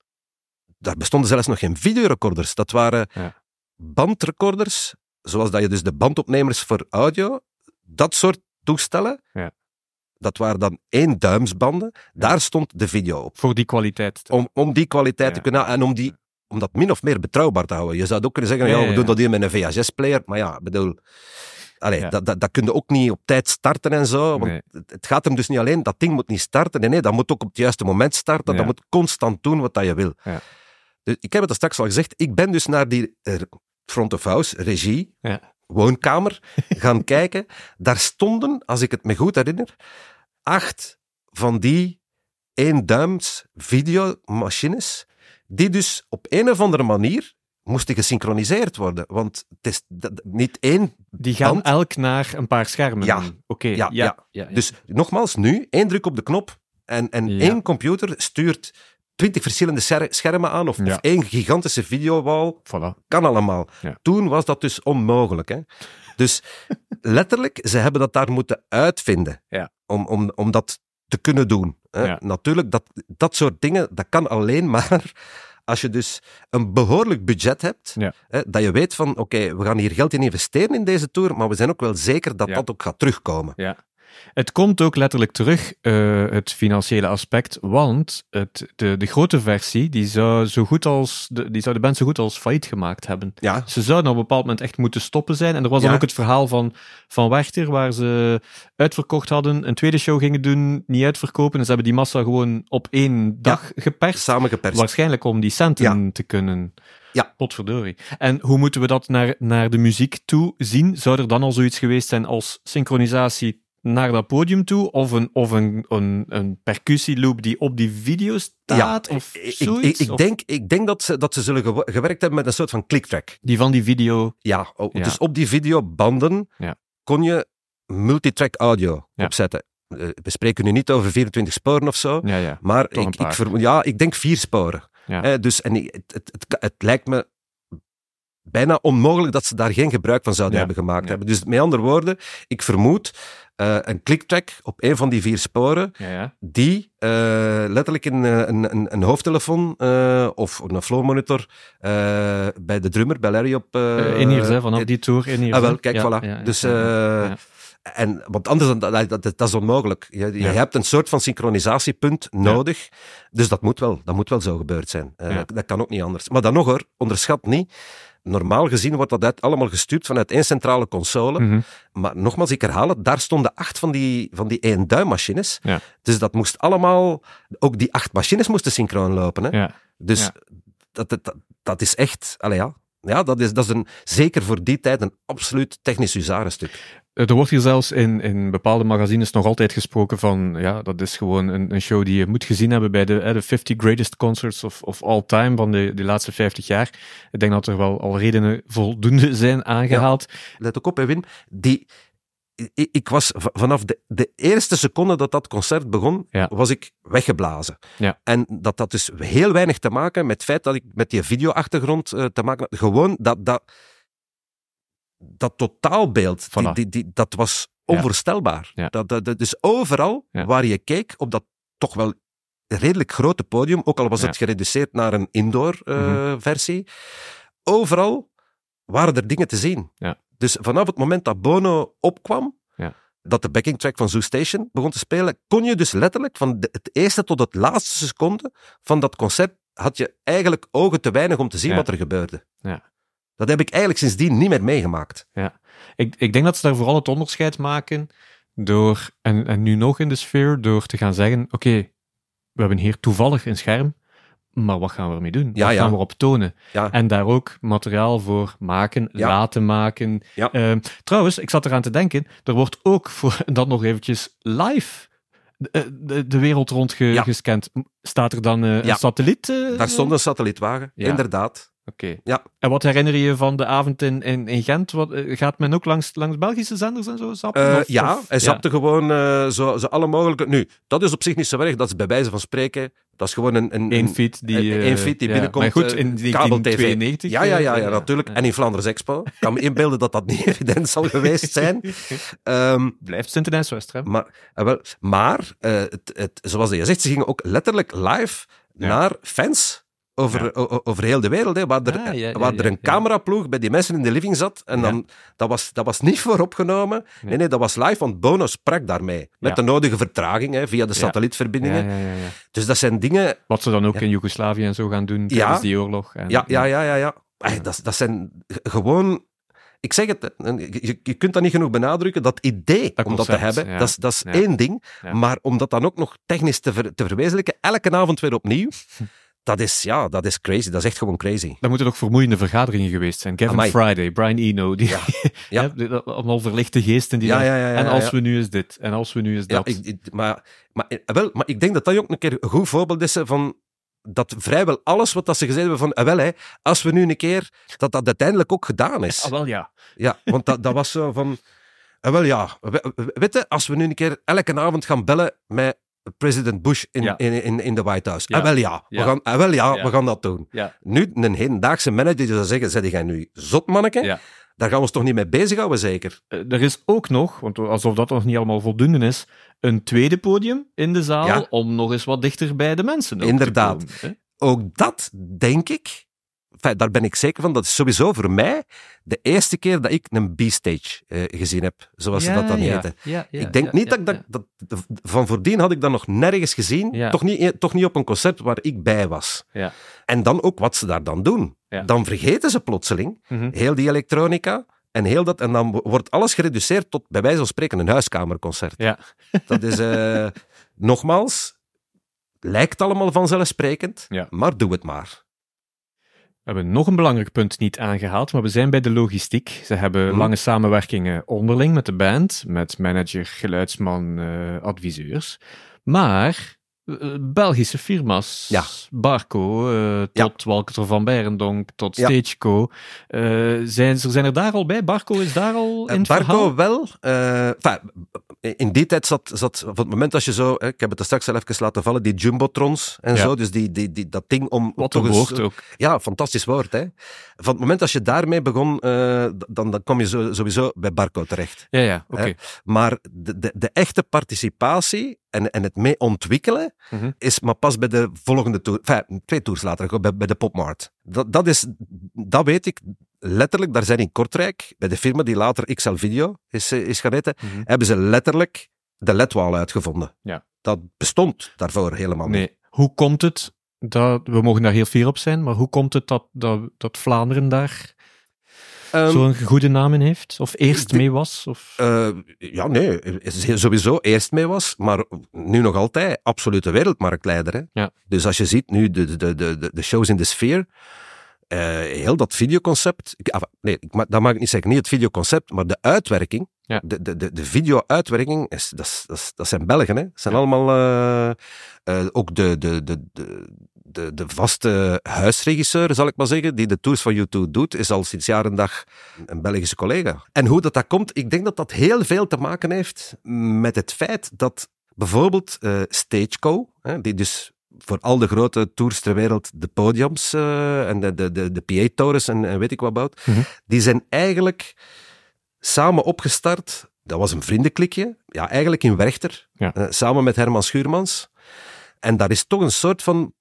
daar bestonden zelfs nog geen videorecorders, dat waren Ja. bandrecorders, zoals dat je dus de bandopnemers voor audio, dat soort toestellen, Ja. dat waren dan één duimsbanden, daar stond de video op. Voor die kwaliteit. te- Om, om die kwaliteit te kunnen, en om, die, om dat min of meer betrouwbaar te houden. Je zou ook kunnen zeggen, Ja, we doen dat hier met een VHS-player, maar ja, ik bedoel... Allee, Ja. dat, dat, dat kun je ook niet op tijd starten en zo. Want Nee. het, gaat hem dus niet alleen, dat ding moet niet starten. Nee, nee, dat moet ook op het juiste moment starten. Ja. Dat moet constant doen wat dat je wil. Ja. Dus ik heb het al straks al gezegd, ik ben dus naar die front of house, regie, Ja. woonkamer, <laughs> gaan kijken. Daar stonden, als ik het me goed herinner, acht van die één duims videomachines, die dus op een of andere manier moesten gesynchroniseerd worden. Want het is niet één Die gaan band. elk naar een paar schermen. Ja. Oké. Ja, Ja, ja. ja, ja. Dus nogmaals, nu één druk op de knop en, en Ja. één computer stuurt twintig verschillende scher- schermen aan of, Ja. of één gigantische videowall. Voilà. Kan allemaal. Ja. Toen was dat dus onmogelijk. Hè? Dus <laughs> letterlijk, ze hebben dat daar moeten uitvinden Ja. om, om, om dat te kunnen doen. Hè? Ja. Natuurlijk, dat, dat soort dingen, dat kan alleen <laughs> maar als je dus een behoorlijk budget hebt, Ja. hè, dat je weet van, oké, we gaan hier geld in investeren in deze tour, maar we zijn ook wel zeker dat Ja. dat ook gaat terugkomen. Ja. Het komt ook letterlijk terug, eh, het financiële aspect, want het, de, de grote versie, die zou, zo goed als de, die zou de band zo goed als failliet gemaakt hebben. Ja, Ze zouden op een bepaald moment echt moeten stoppen zijn. En er was dan ook het verhaal van, van Werchter, waar ze uitverkocht hadden, een tweede show gingen doen, niet uitverkopen. En ze hebben die massa gewoon op één dag geperst. samengeperst. Waarschijnlijk om die centen te kunnen. Ja. Potverdorie. En hoe moeten we dat naar, naar de muziek toe zien? Zou er dan al zoiets geweest zijn als synchronisatie naar dat podium toe, of een, of een, een, een percussieloop die op die video staat, of ik, ik, denk, ik denk dat, ze, dat ze zullen gewerkt hebben met een soort van clicktrack. Die van die video... Ja, o- Ja. dus op die videobanden Ja. kon je multitrack audio opzetten. Eh, we spreken nu niet over 24 sporen of zo, maar ik, ik, ja, ik denk vier sporen. Ja. Eh, dus, en het, het, het lijkt me bijna onmogelijk dat ze daar geen gebruik van zouden Ja. hebben gemaakt Ja. hebben. Dus met andere woorden, ik vermoed eh, een clicktrack op een van die vier sporen Ja, die eh, letterlijk in eh, een, een, een hoofdtelefoon of een flow monitor eh, bij de drummer, bij Larry op... in hier, hè, vanaf die tour in hier. Ah, wel, kijk, voilà. dus. En, want anders dan, dat, dat, dat is onmogelijk. Je, je Ja. hebt een soort van synchronisatiepunt nodig. Dus dat moet wel, dat moet wel zo gebeurd zijn. Ja. dat, dat kan ook niet anders. Maar dan nog hoor, onderschat niet. Normaal gezien wordt dat uit- allemaal gestuurd vanuit één centrale console. Mhm. Maar nogmaals, ik herhaal het, daar stonden acht van die, van die één duim machines. Ja. Dus dat moest allemaal, ook die acht machines moesten synchroon lopen. Hè? Ja. Dus Ja. dat, dat, dat is echt, allee, ja, ja dat, is, dat is een, zeker voor die tijd een absoluut technisch huzarenstuk. Er wordt hier zelfs in, in bepaalde magazines nog altijd gesproken van, ja, dat is gewoon een, een show die je moet gezien hebben bij de, eh, de 50 Greatest Concerts of, of All Time van de, de laatste 50 jaar. Ik denk dat er wel al redenen voldoende zijn aangehaald. Let ook op, hè, Wim. Die, ik, ik was vanaf de, de eerste seconde dat dat concert begon, Ja. was ik weggeblazen. Ja. En dat had dus heel weinig te maken met het feit dat ik met die videoachtergrond eh, te maken had. Gewoon dat, dat, dat totaalbeeld, die, die, die, dat was onvoorstelbaar. Ja. Dat, dat, dat- dus overal waar je keek, op dat toch wel redelijk grote podium, ook al was het gereduceerd naar een indoor eh, Mhm. versie, overal waren er dingen te zien. Ja. Dus vanaf het moment dat Bono opkwam, Ja. dat de backing track van Zoo Station begon te spelen, kon je dus letterlijk van de, het eerste tot het laatste seconde van dat concert, had je eigenlijk ogen te weinig om te zien Ja. wat er gebeurde. Ja. Dat heb ik eigenlijk sindsdien niet meer meegemaakt. Ik, ik denk dat ze daar vooral het onderscheid maken door, en, en nu nog in de sfeer, door te gaan zeggen, oké, we hebben hier toevallig een scherm, maar wat gaan we ermee doen? Ja, wat ja. gaan we erop tonen? Ja. En daar ook materiaal voor maken, laten maken. Ehm, trouwens, ik zat eraan te denken, er wordt ook voor <laughs> dat nog eventjes live de, de, de wereld rond ge- Ja. gescand. Staat er dan eh, Ja. een satelliet? eh, Daar stond een satellietwagen, Ja. inderdaad. Oké. Ja. En wat herinner je je van de avond in, in, in Gent? Wat, eh, gaat men ook langs, langs Belgische zenders en zo zappen? Eh, Of- ja, of- hij zapte gewoon eh, zo, zo alle mogelijke... Nu, dat is op zich niet zo erg, dat is bij wijze van spreken, dat is gewoon een... een, Eén een- feed die, een- feed die ja. binnenkomt. Maar goed, in kabel-tv. 1992. Ja, ja, ja, ja, natuurlijk. En in Vlaanderen Expo. Ik kan me inbeelden dat dat niet <laughs> evident zal geweest zijn. <laughs> Ehm, Blijft Sint-Denijs-West, hè? maar, wel, maar het, het, zoals je zegt, ze gingen ook letterlijk live naar fans over, Ja. o- o- over heel de wereld. Hè, waar er, Ah, ja, waar er een cameraploeg bij die mensen in de living zat. En dan, dat, was, dat was niet voor opgenomen. Nee, Nee. nee, dat was live, want Bono sprak daarmee. Met de nodige vertraging hè, via de satellietverbindingen. Dus dat zijn dingen... Wat ze dan ook in Joegoslavië en zo gaan doen tijdens die oorlog. En, Ja, ja, ja, ja. ja. Dat, dat zijn gewoon... Ik zeg het, je, je kunt dat niet genoeg benadrukken, dat idee Dat om dat te hebben, ja. dat is, dat is Ja. één ding. Ja. Maar om dat dan ook nog technisch te, ver- te verwezenlijken, elke avond weer opnieuw, <laughs> dat is, ja, dat is crazy. Dat is echt gewoon crazy. Dat moeten toch vermoeiende vergaderingen geweest zijn. Kevin Amai. Friday, Brian Eno, die, Ja. <laughs> Ja. Allemaal verlichte geesten. Die Ja, ja, en als we nu is dit, en als we nu is dat. ik, ik- maar, maar, eh, wel, maar ik denk dat dat ook een keer een goed voorbeeld is van dat vrijwel alles wat dat ze gezegd hebben van, eh, wel, hè, als we nu een keer, dat dat uiteindelijk ook gedaan is. Ah, wel ja. Ja, want dat, dat was zo van... eh, wel ja, we- we- weet je, als we nu een keer elke avond gaan bellen met president Bush in, Ja. in, in, in de White House. Ja. Eh, wel ja, we, gaan, eh, wel ja, Ja. we gaan dat doen. Ja. Nu, een hedendaagse manager die zou zeggen, zeg jij nu zot, manneke? Ja. Daar gaan we ons toch niet mee bezighouden, zeker? Eh, Er is ook nog, want alsof dat nog niet allemaal voldoende is, een tweede podium in de zaal Ja. om nog eens wat dichter bij de mensen te Inderdaad. komen, hè? Ook dat, denk ik, enfin, daar ben ik zeker van, dat is sowieso voor mij de eerste keer dat ik een B-stage eh, gezien heb, zoals ze dat dan ja. heten. Ja, ik denk niet dat ik dat. Van voordien had ik dat nog nergens gezien. Toch, niet, toch niet op een concert waar ik bij was. Ja. En dan ook wat ze daar dan doen. Dan vergeten ze plotseling Mhm. heel die elektronica en heel dat. En dan wo- wordt alles gereduceerd tot, bij wijze van spreken, een huiskamerconcert. Ja. <laughs> Dat is, eh, nogmaals, lijkt allemaal vanzelfsprekend, maar doe het maar. Hebben nog een belangrijk punt niet aangehaald, maar we zijn bij de logistiek. Ze hebben Mhm. lange samenwerkingen onderling met de band, met manager, geluidsman, eh, adviseurs. Maar Belgische firma's, Ja. Barco, eh, tot Walker van Berendonk, tot Ja. Stageco, eh, zijn, ze- zijn er daar al bij? Barco is daar al in Eh, Barco verhaal? wel. eh, in die tijd zat, zat, op het moment als je zo, hè, ik heb het er straks al even laten vallen, die jumbotrons en Ja. zo, dus die, die, die, dat ding om... Wat een woord ook. Ja, fantastisch woord. Hè? Van het moment als je daarmee begon, eh, dan, dan kom je zo, sowieso bij Barco terecht. Ja, ja, oké. Maar de, de, de echte participatie en, en het mee ontwikkelen Mhm. is maar pas bij de volgende tour, enfin, twee tours later, bij, bij de Popmart. Dat, dat, is, dat weet ik letterlijk. Daar zijn in Kortrijk, bij de firma die later XL Video is, eh, is gaan heten, Mhm. hebben ze letterlijk de ledwaal uitgevonden. Ja. Dat bestond daarvoor helemaal niet. Hoe komt het dat, we mogen daar heel fier op zijn, maar hoe komt het dat, dat, dat Vlaanderen daar Ehm, zo'n goede naam in heeft? Of eerst mee was? Of... Eh, ja, nee, is sowieso eerst mee was, maar nu nog altijd absolute wereldmarktleider. Hè? Ja. Dus als je ziet nu de, de, de, de, de shows in de sfeer, eh, heel dat videoconcept, ah, nee, dat mag ik niet zeggen, niet het videoconcept, maar de uitwerking, Ja. de, de, de, de video-uitwerking, is, dat, dat, zijn Belgen. Hè? Dat zijn allemaal eh, eh, ook de, de, de, de, de, de vaste huisregisseur, zal ik maar zeggen, die de tours van U2 doet, is al sinds jaar en dag een Belgische collega. En hoe dat, dat komt, ik denk dat dat heel veel te maken heeft met het feit dat bijvoorbeeld eh Stageco, hè, die dus voor al de grote tours ter wereld de podiums eh, en de, de, de, de PA-torens en, en weet ik wat bouwt, Mhm. die zijn eigenlijk samen opgestart. Dat was een vriendenklikje, ja, eigenlijk in Werchter, Ja. eh, samen met Herman Schuurmans. En daar is toch een soort van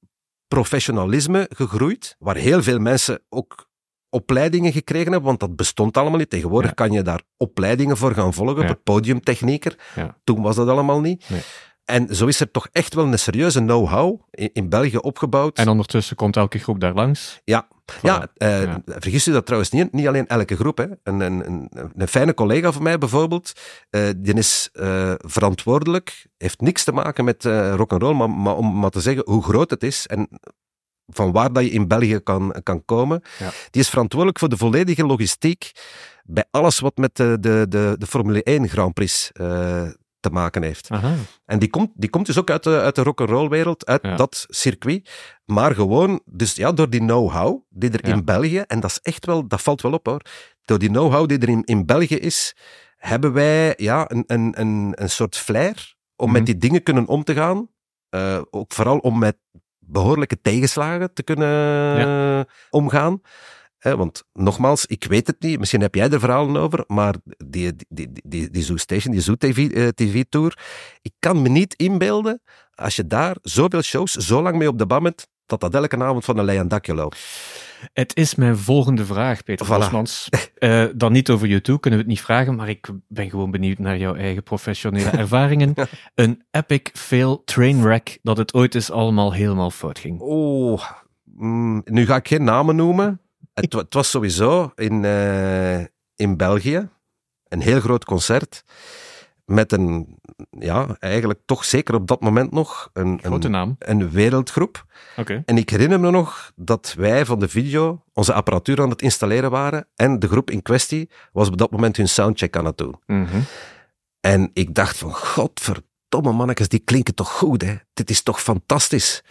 professionalisme gegroeid, waar heel veel mensen ook opleidingen gekregen hebben, want dat bestond allemaal niet. Tegenwoordig Ja. kan je daar opleidingen voor gaan volgen, Ja. podiumtechnieker. Ja. Toen was dat allemaal niet. Nee. En zo is er toch echt wel een serieuze know-how in, in België opgebouwd. En ondertussen komt elke groep daar langs. Ja, ja, eh, Ja. vergis u dat trouwens niet. Niet alleen elke groep. Hè. Een, een, een, een fijne collega van mij bijvoorbeeld, eh, die is eh, verantwoordelijk, heeft niks te maken met eh rock'n'roll, maar, maar om maar te zeggen hoe groot het is en van waar dat je in België kan, kan komen. Ja. Die is verantwoordelijk voor de volledige logistiek bij alles wat met de, de, de, de Formule 1 Grand Prix te maken heeft. Aha. En die komt, die komt dus ook uit de, uit de rock'n'roll wereld, uit Ja. dat circuit. Maar gewoon, dus ja, door die know-how die er Ja. in België, en dat is echt wel, dat valt wel op hoor. Door die know-how die er in, in België is, hebben wij ja, een, een, een, een soort flair om Mhm. met die dingen kunnen om te gaan. Eh, ook vooral om met behoorlijke tegenslagen te kunnen omgaan. Eh, want nogmaals, ik weet het niet, misschien heb jij er verhalen over, maar die, die, die, die, Zoo Station, die Zoo TV, eh, TV-tour, ik kan me niet inbeelden, als je daar zoveel shows zo lang mee op de bam bent, dat dat elke avond van een leien dakje loopt. Het is mijn volgende vraag, Peter Voilà. Bosmans. <laughs> Eh, dan niet over YouTube, kunnen we het niet vragen, maar ik ben gewoon benieuwd naar jouw eigen professionele <laughs> ervaringen. Een epic fail trainwreck dat het ooit eens allemaal helemaal fout ging. Oh, mm, nu ga ik geen namen noemen. Het, wa- het was sowieso in, eh, in België een heel groot concert met een, ja, eigenlijk toch zeker op dat moment nog een, Grote een, naam. een wereldgroep. Oké. En ik herinner me nog dat wij van de video onze apparatuur aan het installeren waren en de groep in kwestie was op dat moment hun soundcheck aan het doen. Mhm. En ik dacht van, godverdomme mannetjes, die klinken toch goed, hè? Dit is toch fantastisch?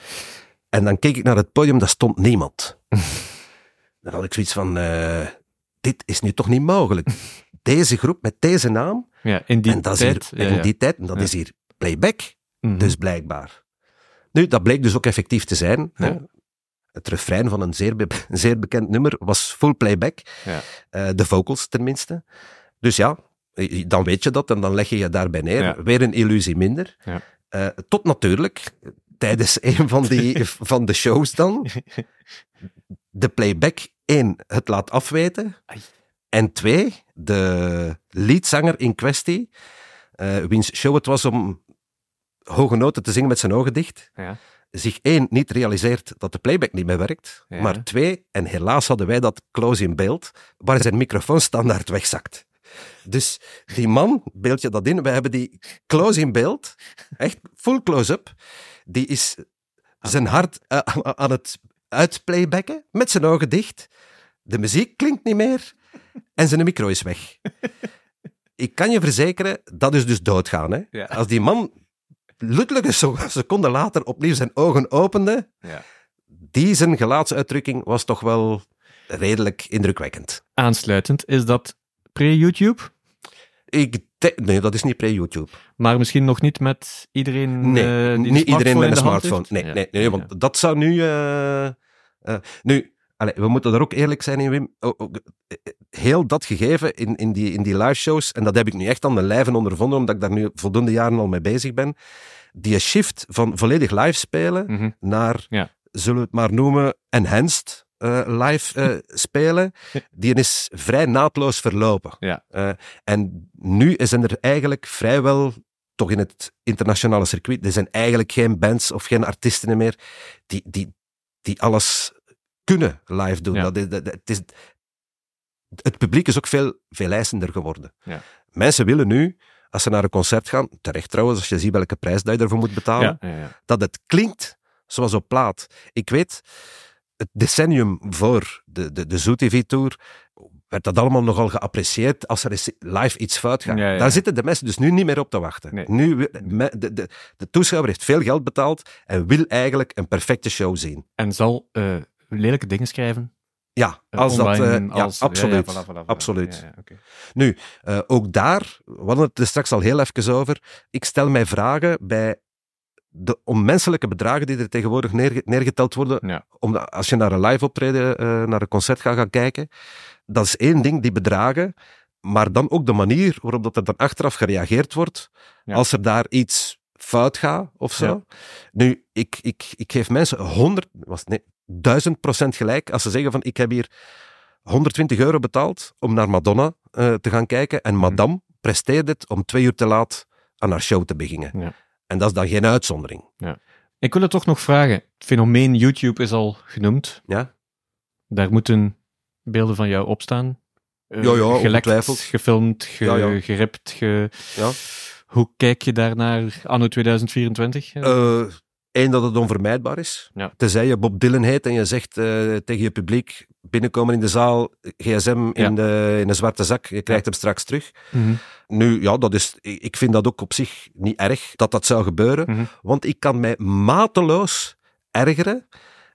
En dan keek ik naar het podium, daar stond niemand. <laughs> dan had ik zoiets van, eh, dit is nu toch niet mogelijk. <laughs> Deze groep met deze naam, Ja, in die en dat tijd. is hier, ja, in die tijd, en dat is hier playback, Mhm. dus blijkbaar. Nu, dat bleek dus ook effectief te zijn. Hè? Het refrein van een zeer, be- een <laughs> zeer bekend nummer was full playback. Ja. Eh, de vocals tenminste. Dus ja, dan weet je dat en dan leg je je daarbij neer. Weer een illusie minder. Ja. Eh, tot natuurlijk, tijdens <laughs> een van, die, van de shows dan, de playback één, het laat afweten. Ai. En twee, de leadzanger in kwestie, eh, wiens show het was om hoge noten te zingen met zijn ogen dicht, Ja. zich één, niet realiseert dat de playback niet meer werkt, Ja. maar twee, en helaas hadden wij dat close in beeld, waar zijn microfoon standaard wegzakt. Dus die man, beeld je dat in, wij hebben die close in beeld, echt full close-up, die is zijn hart eh, aan het uitplaybacken met zijn ogen dicht. De muziek klinkt niet meer en zijn micro is weg. Ik kan je verzekeren, dat is dus doodgaan. Hè? Ja. Als die man luttelijke seconde later opnieuw zijn ogen opende, Ja. die zijn gelaatsuitdrukking was toch wel redelijk indrukwekkend. Aansluitend, is dat pre-YouTube? Ik nee, dat is niet pre-YouTube. Maar misschien nog niet met iedereen Nee, eh, die niet iedereen met een smartphone. Nee, Ja. nee, nee, want dat zou nu... eh, eh, nu, allee, we moeten er ook eerlijk zijn in, Wim. Heel dat gegeven in, in die, in die live shows, en dat heb ik nu echt aan de lijve ondervonden, omdat ik daar nu voldoende jaren al mee bezig ben, die shift van volledig live spelen Mhm. naar, Ja. zullen we het maar noemen, enhanced eh, live eh, spelen, die is vrij naadloos verlopen. Ja. Eh, en nu zijn er eigenlijk vrijwel, toch in het internationale circuit, er zijn eigenlijk geen bands of geen artiesten meer die, die, die alles kunnen live doen. Ja. Dat is, dat, het, is, het publiek is ook veel, veel eisender geworden. Ja. Mensen willen nu, als ze naar een concert gaan, terecht trouwens, als je ziet welke prijs dat je ervoor moet betalen, Ja, ja, ja. dat het klinkt zoals op plaat. Ik weet, het decennium voor de, de, de Zoo-TV-tour werd dat allemaal nogal geapprecieerd als er live iets fout gaat. Ja, ja. Daar zitten de mensen dus nu niet meer op te wachten. Nee. Nu, de, de, de toeschouwer heeft veel geld betaald en wil eigenlijk een perfecte show zien. En zal eh, lelijke dingen schrijven? Ja, eh, als dat... eh, ja, absoluut. ja, ja, voilà, voilà, voilà. Absoluut. Ja, ja, oké. Nu, ook daar, we hadden het er straks al heel even over, ik stel mij vragen bij de onmenselijke bedragen die er tegenwoordig neerge- neergeteld worden, Ja. omdat als je naar een live optreden, eh, naar een concert gaat gaan kijken, dat is één ding, die bedragen, maar dan ook de manier waarop dat er dan achteraf gereageerd wordt, Ja. als er daar iets fout gaat of zo. Ja. Nu, ik, ik, ik geef mensen 100, was, nee, 1000 procent gelijk als ze zeggen van ik heb hier 120 euro betaald om naar Madonna eh, te gaan kijken Mhm. en Madame presteert het om twee uur te laat aan haar show te beginnen. Ja. En dat is dan geen uitzondering. Ik wil het toch nog vragen. Het fenomeen YouTube is al genoemd. Ja? Daar moeten beelden van jou op staan. Eh, Ja, ja, gelekt, gefilmd, ge, Ja, ja. geript. Ge... Ja. Hoe kijk je daarnaar anno 2024? Eén, Eh, dat het onvermijdbaar is. Ja. Tenzij je Bob Dylan heet en je zegt eh, tegen je publiek, binnenkomen in de zaal, gsm Ja. in, de, in een zwarte zak, je krijgt hem straks terug. Mhm. Nu, ja, dat is, ik vind dat ook op zich niet erg dat dat zou gebeuren, Mhm. want ik kan mij mateloos ergeren.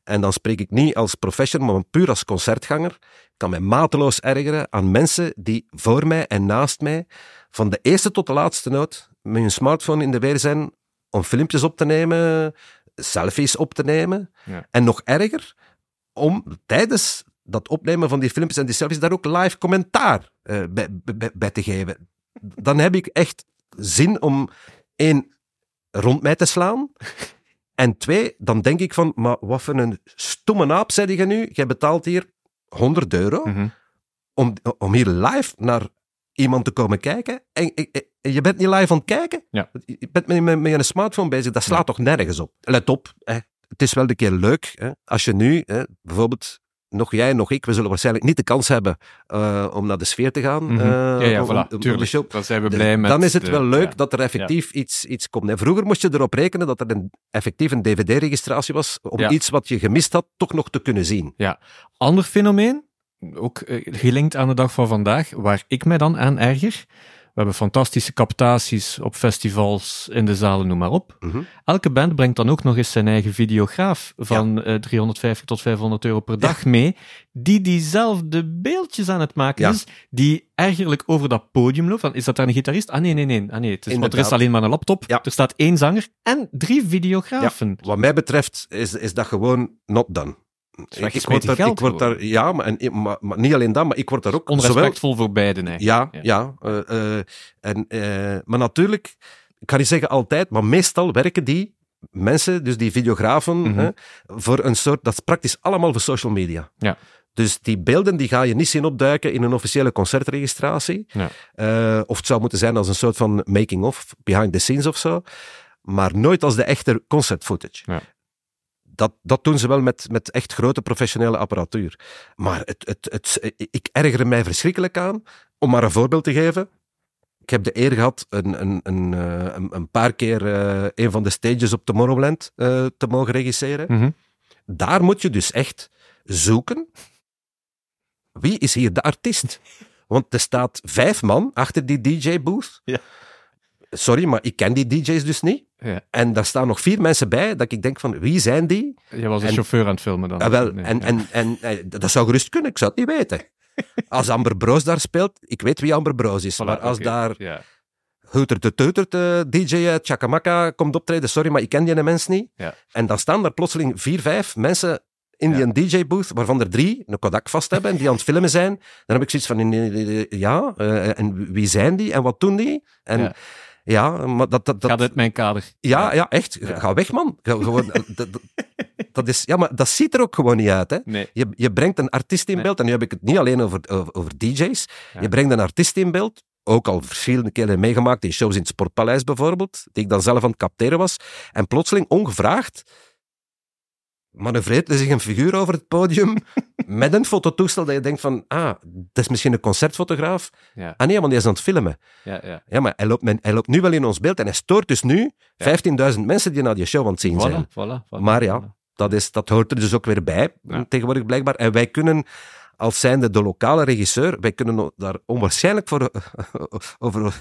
En dan spreek ik niet als professional, maar puur als concertganger. Ik kan mij mateloos ergeren aan mensen die voor mij en naast mij, van de eerste tot de laatste noot, met hun smartphone in de weer zijn om filmpjes op te nemen, selfies op te nemen. Ja. En nog erger, om tijdens dat opnemen van die filmpjes en die selfies daar ook live commentaar eh, bij, bij, bij te geven. Dan heb ik echt zin om één rond mij te slaan. En twee, dan denk ik van, maar wat voor een stomme naap zei je nu? Jij betaalt hier 100 euro Mhm. om, om hier live naar iemand te komen kijken. En, en- en je bent niet live aan het kijken. Ja. Je bent met, met, met een smartphone bezig. Dat slaat toch nergens op. Let op, hè. het is wel een keer leuk. Hè. Als je nu, hè, bijvoorbeeld, nog jij, nog ik, we zullen waarschijnlijk niet de kans hebben eh, om naar de sfeer te gaan. Eh, ja, ja, om- om- voilà. om de show. Dan zijn we blij met... dan is het de- wel leuk ja. dat er effectief iets, iets komt. En vroeger moest je erop rekenen dat er een, effectief een dvd-registratie was om Ja. iets wat je gemist had toch nog te kunnen zien. Ander fenomeen, ook eh, gelinkt aan de dag van vandaag, waar ik mij dan aan erger. We hebben fantastische captaties op festivals, in de zalen, noem maar op. Mhm. Elke band brengt dan ook nog eens zijn eigen videograaf van eh, 350 tot 500 euro per dag mee, die diezelfde beeldjes aan het maken Ja. is, die ergerlijk over dat podium loopt. Van, is dat daar een gitarist? Ah nee, nee, nee. Ah, nee het is, want er is alleen maar een laptop, er staat één zanger en drie videografen. Wat mij betreft is, is dat gewoon not done. Ik, ik word daar, geld ik word daar, gewoon. ja, maar, en, maar, maar niet alleen dat, maar ik word daar ook zowel... Onrespectvol voor beiden eigenlijk. Ja, ja. eh, eh, en, eh, maar natuurlijk, ik kan niet zeggen altijd, maar meestal werken die mensen, dus die videografen, Mhm. hè, voor een soort, dat is praktisch allemaal voor social media. Ja. Dus die beelden die ga je niet zien opduiken in een officiële concertregistratie. Ja. Eh, of het zou moeten zijn als een soort van making-of, behind the scenes of zo. Maar nooit als de echte concert footage. Ja. Dat, dat doen ze wel met, met echt grote professionele apparatuur. Maar het, het, het, ik erger mij verschrikkelijk aan. Om maar een voorbeeld te geven. Ik heb de eer gehad een, een, een, eh, een, paar keer eh, een van de stages op Tomorrowland eh, te mogen regisseren. Mhm. Daar moet je dus echt zoeken. Wie is hier de artiest? Want er staat vijf man achter die DJ-booth. Ja. Sorry, maar ik ken die DJ's dus niet. Ja. En daar staan nog vier mensen bij dat ik denk van, wie zijn die? Je was een En- chauffeur aan het filmen dan. Ah, wel, Nee, en, ja. en, en, eh, dat zou gerust kunnen, ik zou het niet weten. <laughs> Als Amber Broos daar speelt, ik weet wie Amber Broos is. Voilà, maar als daar Ja. Heutert de Teutert, eh, DJ uit Chakamaka komt optreden, sorry, maar ik ken die mens niet. Ja. En dan staan daar plotseling vier, vijf mensen in Ja. die DJ-booth, waarvan er drie een Kodak vast hebben en die aan het filmen zijn. Dan heb ik zoiets van, ja, eh, en wie zijn die en wat doen die? En Ja. maar dat... dat, dat Gaat uit mijn kader. ja, ja, echt. Ja. Ga weg, man. Ga, gewoon, <laughs> dat, dat, dat is, ja, maar dat ziet er ook gewoon niet uit, hè. Nee. Je, je brengt een artiest in Nee. beeld, en nu heb ik het niet alleen over, over, over DJ's. Ja. Je brengt een artiest in beeld, ook al verschillende keren meegemaakt, in shows in het Sportpaleis bijvoorbeeld, die ik dan zelf aan het capteren was. En plotseling, ongevraagd, manoeuvreert er zich een figuur over het podium <laughs> met een fototoestel dat je denkt van, ah, dat is misschien een concertfotograaf. Ja. Ah nee, want die is aan het filmen. Ja, ja. Ja, maar hij loopt, men- hij loopt nu wel in ons beeld en hij stoort dus nu 15.000 mensen die naar die show aan het zien zijn. Voilà, voilà, voilà, Maar ja. Dat, is, dat hoort er dus ook weer bij, tegenwoordig blijkbaar. En wij kunnen, als zijnde de lokale regisseur, wij kunnen daar onwaarschijnlijk voor... <laughs> over,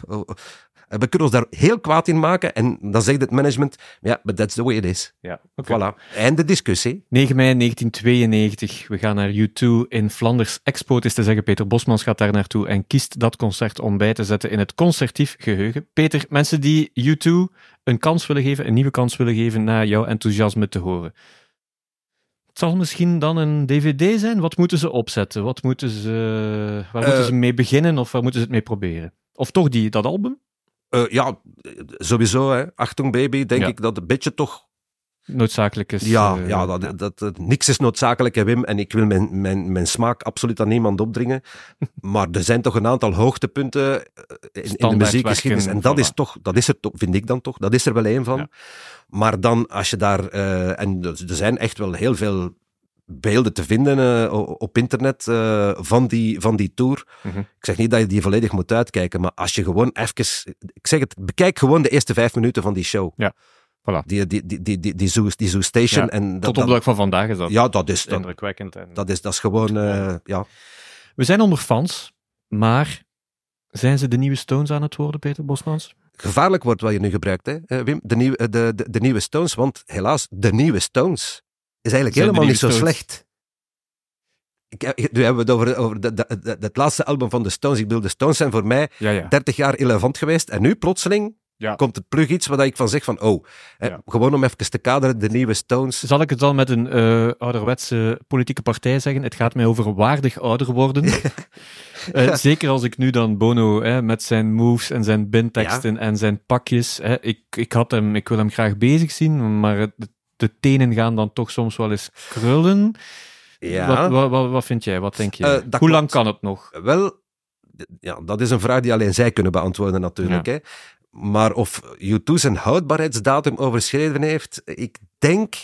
we kunnen ons daar heel kwaad in maken. En dan zegt het management, ja, but that's the way it is. Ja, oké. Voilà. Einde discussie. 9 mei 1992. We gaan naar U2 in Flanders Expo. Het is te zeggen, Peter Bosmans gaat daar naartoe en kiest dat concert om bij te zetten in het concertief geheugen. Peter, mensen die U2 een kans willen geven, een nieuwe kans willen geven na jouw enthousiasme te horen. Het zal misschien dan een dvd zijn. Wat moeten ze opzetten? Wat moeten ze, waar moeten Eh. ze mee beginnen of waar moeten ze het mee proberen? Of toch die, dat album? Eh, ja, sowieso, hè. Achtung baby, denk Ja. ik dat een beetje toch Noodzakelijk is. Ja, eh, ja, dat, dat, dat- niks is noodzakelijk, hè, Wim. En ik wil mijn, mijn, mijn smaak absoluut aan niemand opdringen. <laughs> Maar er zijn toch een aantal hoogtepunten eh, in, in de muziekgeschiedenis. En dat voilà. is toch, dat is er toch, vind ik dan toch, dat is er wel één van. Ja. Maar dan, als je daar, en er zijn echt wel heel veel beelden te vinden eh, op internet eh, van, die, van die tour. Mhm. Ik zeg niet dat je die volledig moet uitkijken, maar als je gewoon even, ik zeg het, bekijk gewoon de eerste vijf minuten van die show. Ja, voilà. Die, die, die, die, die, die, Zoo, die Zoo Station. Ja, en dat, Tot op de dag van vandaag is dat ja, dat is, dat, indrukwekkend. En... dat is, dat is gewoon, eh, ja. We zijn onder fans, maar zijn ze de nieuwe Stones aan het worden, Peter Bosmans? Gevaarlijk wordt wat je nu gebruikt, hè, Wim. De, nieuwe, de, de, de nieuwe Stones, want helaas, de nieuwe Stones is eigenlijk Zijn helemaal niet zo slecht. Ik, nu hebben we het over, over de, de, de- het laatste album van de Stones. Ik bedoel, de Stones zijn voor mij Ja, ja. 30 jaar relevant geweest. En nu plotseling Ja. komt het plug iets waar ik van zeg van, oh, hè, Ja. gewoon om even te kaderen, de nieuwe Stones. Zal ik het dan met een eh, ouderwetse politieke partij zeggen? Het gaat mij over waardig ouder worden. <laughs> Eh, Zeker als ik nu dan Bono hè, met zijn moves en zijn binteksten en zijn pakjes. Hè, ik, ik, had hem, ik wil hem graag bezig zien, maar het- de tenen gaan dan toch soms wel eens krullen. Ja. Wat, wat, wat, wat vind jij? Wat denk je? Eh, Hoe klopt. lang kan het nog? Wel, ja, dat is een vraag die alleen zij kunnen beantwoorden natuurlijk. Hè. Maar of U2 zijn houdbaarheidsdatum overschreden heeft, ik denk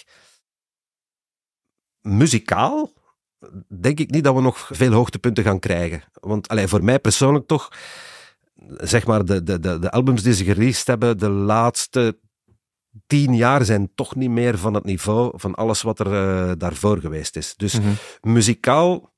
muzikaal denk ik niet dat we nog veel hoogtepunten gaan krijgen. Want allee, voor mij persoonlijk toch, zeg maar, de, de, de, de albums die ze gereleased hebben de laatste tien jaar zijn toch niet meer van het niveau van alles wat er eh, daarvoor geweest is. Dus Mhm. muzikaal,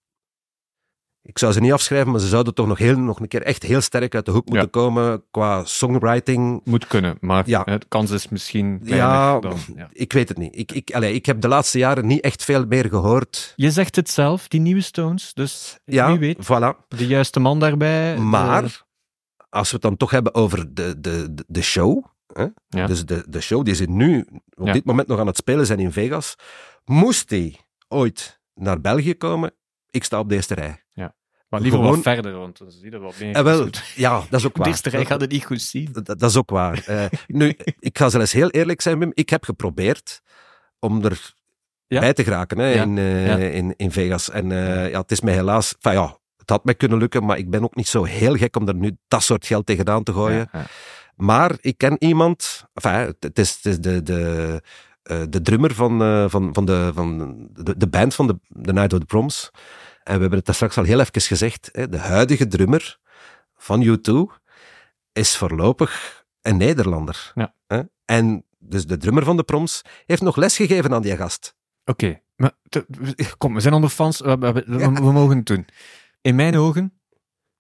ik zou ze niet afschrijven, maar ze zouden toch nog, heel, nog een keer echt heel sterk uit de hoek moeten komen qua songwriting. Moet kunnen, maar Ja. de kans is misschien Ja, dan. Ja. ik weet het niet. Ik, ik, allee, ik heb de laatste jaren niet echt veel meer gehoord. Je zegt het zelf, die nieuwe Stones. Dus Ja, wie weet, voilà. de juiste man daarbij. de- Maar, als we het dan toch hebben over de, de- de show, hè? Ja. dus de, de show die ze nu op Ja. dit moment nog aan het spelen zijn in Vegas, moest die ooit naar België komen, ik sta op de eerste rij. maar liever gewoon- wat verder, want dan zie je wat meer. En wel, ja, dat is ook <laughs> De waar. eerste rij gaat het niet goed zien. Dat, dat is ook waar. Eh, nu, ik ga zelfs heel eerlijk zijn, Wim. Ik heb geprobeerd om er Ja. bij te geraken hè, Ja. in, eh, Ja. in, in Vegas. En eh, ja, het is mij helaas... Ja, het had mij kunnen lukken, maar ik ben ook niet zo heel gek om er nu dat soort geld tegenaan te gooien. Maar ik ken iemand... Enfin, het, is, het is de... de eh, de drummer van, eh, van, van, de, van de, de band van de, de Night of the Proms. En we hebben het daar straks al heel even gezegd. Hè, de huidige drummer van U2 is voorlopig een Nederlander. Ja. Hè? En dus de drummer van de Proms heeft nog les gegeven aan die gast. Oké, Maar, kom, we zijn onder fans. We, we- we- we mogen het doen. In mijn ogen,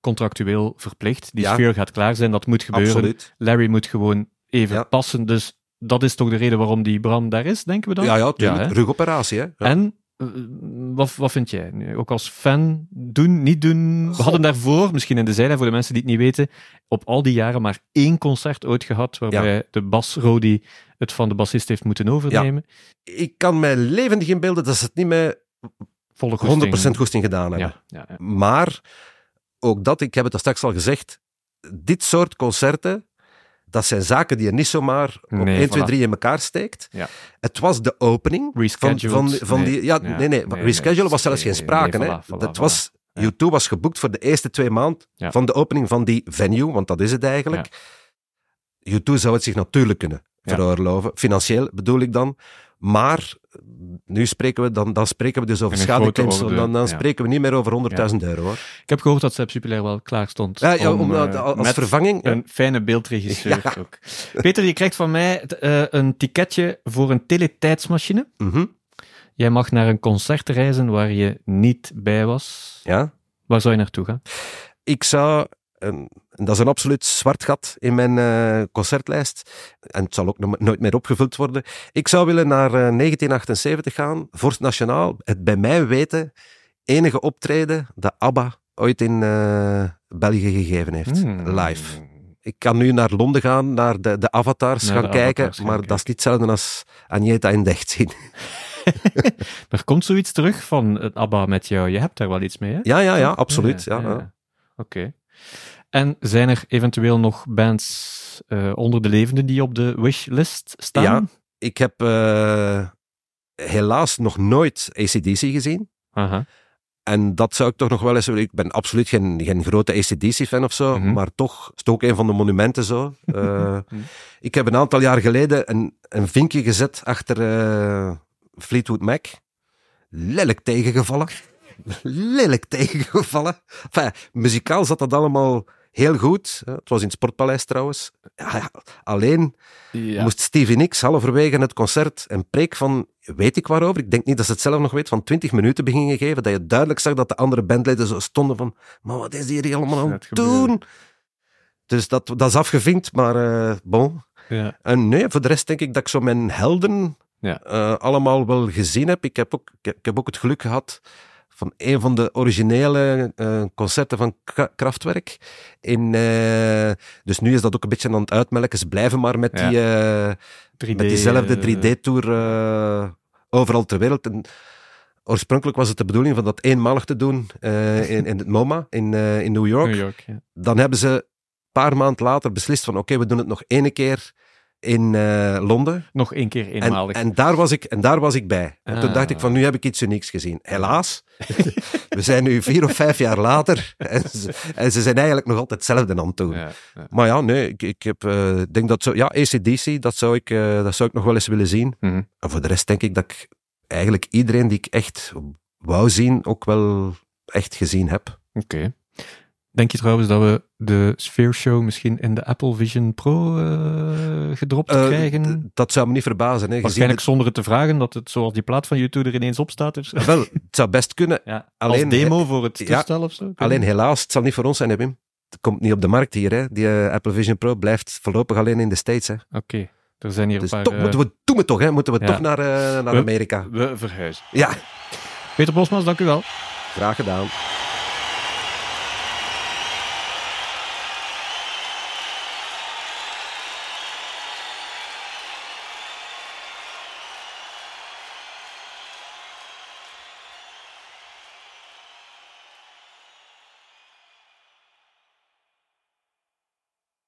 contractueel verplicht. Die Ja. sfeer gaat klaar zijn, dat moet gebeuren. Absoluut. Larry moet gewoon even Ja. passen. Dus dat is toch de reden waarom die Bram daar is, denken we dan? Ja, ja, tuurlijk. hè? Rugoperatie, hè. Ja. En eh, wat, wat vind jij? nu? Ook als fan, doen, niet doen? We hadden daarvoor, misschien in de zijlijn voor de mensen die het niet weten, op al die jaren maar één concert ooit gehad waarbij de bas Rodi het van de bassist heeft moeten overnemen. Ik kan mij levendig inbeelden dat ze het niet met Volle 100% goesting gedaan hebben. Ja, ja, ja. Maar ook dat, ik heb het al straks al gezegd, dit soort concerten, dat zijn zaken die je niet zomaar op Nee, 1, 2, voilà. 3 in elkaar steekt. Ja. Het was de opening van, Rescheduled. van, van Nee. die... Ja, Ja, nee, nee. nee, reschedule was zelfs geen sprake. hè. voilà, dat voilà. was. U2 was geboekt voor de eerste twee maanden van de opening van die venue, want dat is het eigenlijk. U2 zou het zich natuurlijk kunnen veroorloven. Financieel bedoel ik dan. Maar nu spreken we, dan, dan spreken we dus over schadeclaims. Dan, dan ja. spreken we niet meer over 100.000 euro. Hoor. Ik heb gehoord dat Sepp Jupiler wel klaar stond. Ja, ja, om, eh, als met vervanging. een fijne beeldregisseur <laughs> Ja. ook. Peter, je krijgt van mij eh, een ticketje voor een teletijdsmachine. Mhm. Jij mag naar een concert reizen waar je niet bij was. Ja. Waar zou je naartoe gaan? Ik zou, en dat is een absoluut zwart gat in mijn eh, concertlijst, en het zal ook no- nooit meer opgevuld worden. Ik zou willen naar eh, 1978 gaan, Vorst Nationaal. Het bij mij weten enige optreden dat ABBA ooit in eh, België gegeven heeft, Hmm. live. Ik kan nu naar Londen gaan, naar de, de avatars Naar gaan de kijken, avatars maar dat is niet hetzelfde als Agneta in Decht zien. <laughs> Er komt zoiets terug van het ABBA met jou. Je hebt daar wel iets mee, hè? Ja, ja, ja, absoluut. Ja, ja. Oké. En zijn er eventueel nog bands eh, onder de levenden die op de wishlist staan? Ja. Ik heb eh, helaas nog nooit ACDC gezien. Aha. En dat zou ik toch nog wel eens willen. Ik ben absoluut geen, geen grote ACDC-fan of zo, Mhm. maar toch is het ook een van de monumenten zo. <laughs> Eh, ik heb een aantal jaar geleden een, een vinkje gezet achter Fleetwood Mac. Lelijk tegengevallen. <laughs> Lelijk tegengevallen. Enfin, muzikaal zat dat allemaal heel goed. Het was in het Sportpaleis trouwens. Ja, alleen Ja. moest Stevie Nicks halverwege het concert een preek van, weet ik waarover, ik denk niet dat ze het zelf nog weet, van 20 minuten beginnen geven, dat je duidelijk zag dat de andere bandleden zo stonden van, maar wat is hier allemaal aan Het doen? Dus dat, dat is afgevinkt, maar eh, bon. Ja. En nee, voor de rest denk ik dat ik zo mijn helden Ja. eh, allemaal wel gezien heb. Ik heb, ook, ik heb ook het geluk gehad van een van de originele eh, concerten van Kra- Kraftwerk. In, eh, dus nu is dat ook een beetje aan het uitmelken. Ze blijven maar met, Ja. die, eh, 3D, met diezelfde eh, 3D-tour eh, overal ter wereld. En oorspronkelijk was het de bedoeling van dat eenmalig te doen eh, in, in het MoMA in, eh, in New York New York, ja. dan hebben ze een paar maanden later beslist van oké, we doen het nog één keer in eh, Londen. Nog één keer En, eenmalig. en, daar was ik, en daar was ik bij. En toen Ah. dacht ik van, nu heb ik iets unieks gezien. Helaas, <laughs> we zijn nu vier of vijf jaar later <laughs> en ze, en ze zijn eigenlijk nog altijd hetzelfde aan het doen. ja, ja. Maar ja, nee, ik, ik heb, eh, denk dat zo, ja, ACDC, dat zou, ik, eh, dat zou ik nog wel eens willen zien. Mhm. En voor de rest denk ik dat ik eigenlijk iedereen die ik echt wou zien, ook wel echt gezien heb. Oké. Denk je trouwens dat we de Sphere Show misschien in de Apple Vision Pro eh, gedropt Eh, krijgen? dat zou me niet verbazen. Hè, Waarschijnlijk zonder het te vragen, dat het zoals die plaat van YouTube er ineens op staat. Dus. het- wel, het zou best kunnen. <laughs> Ja, Alleen- als demo voor het Ja, toestel of zo? Alleen helaas, het zal niet voor ons zijn, hè, Wim. Het komt niet op de markt hier. Hè. Die eh, Apple Vision Pro blijft voorlopig alleen in de States. Oké, er zijn hier Dus een paar... toch, moeten we, doen we toch, hè? moeten we ja. toch naar, naar We- Amerika. We verhuizen. Ja, Peter Bosmans, dank u wel. graag gedaan.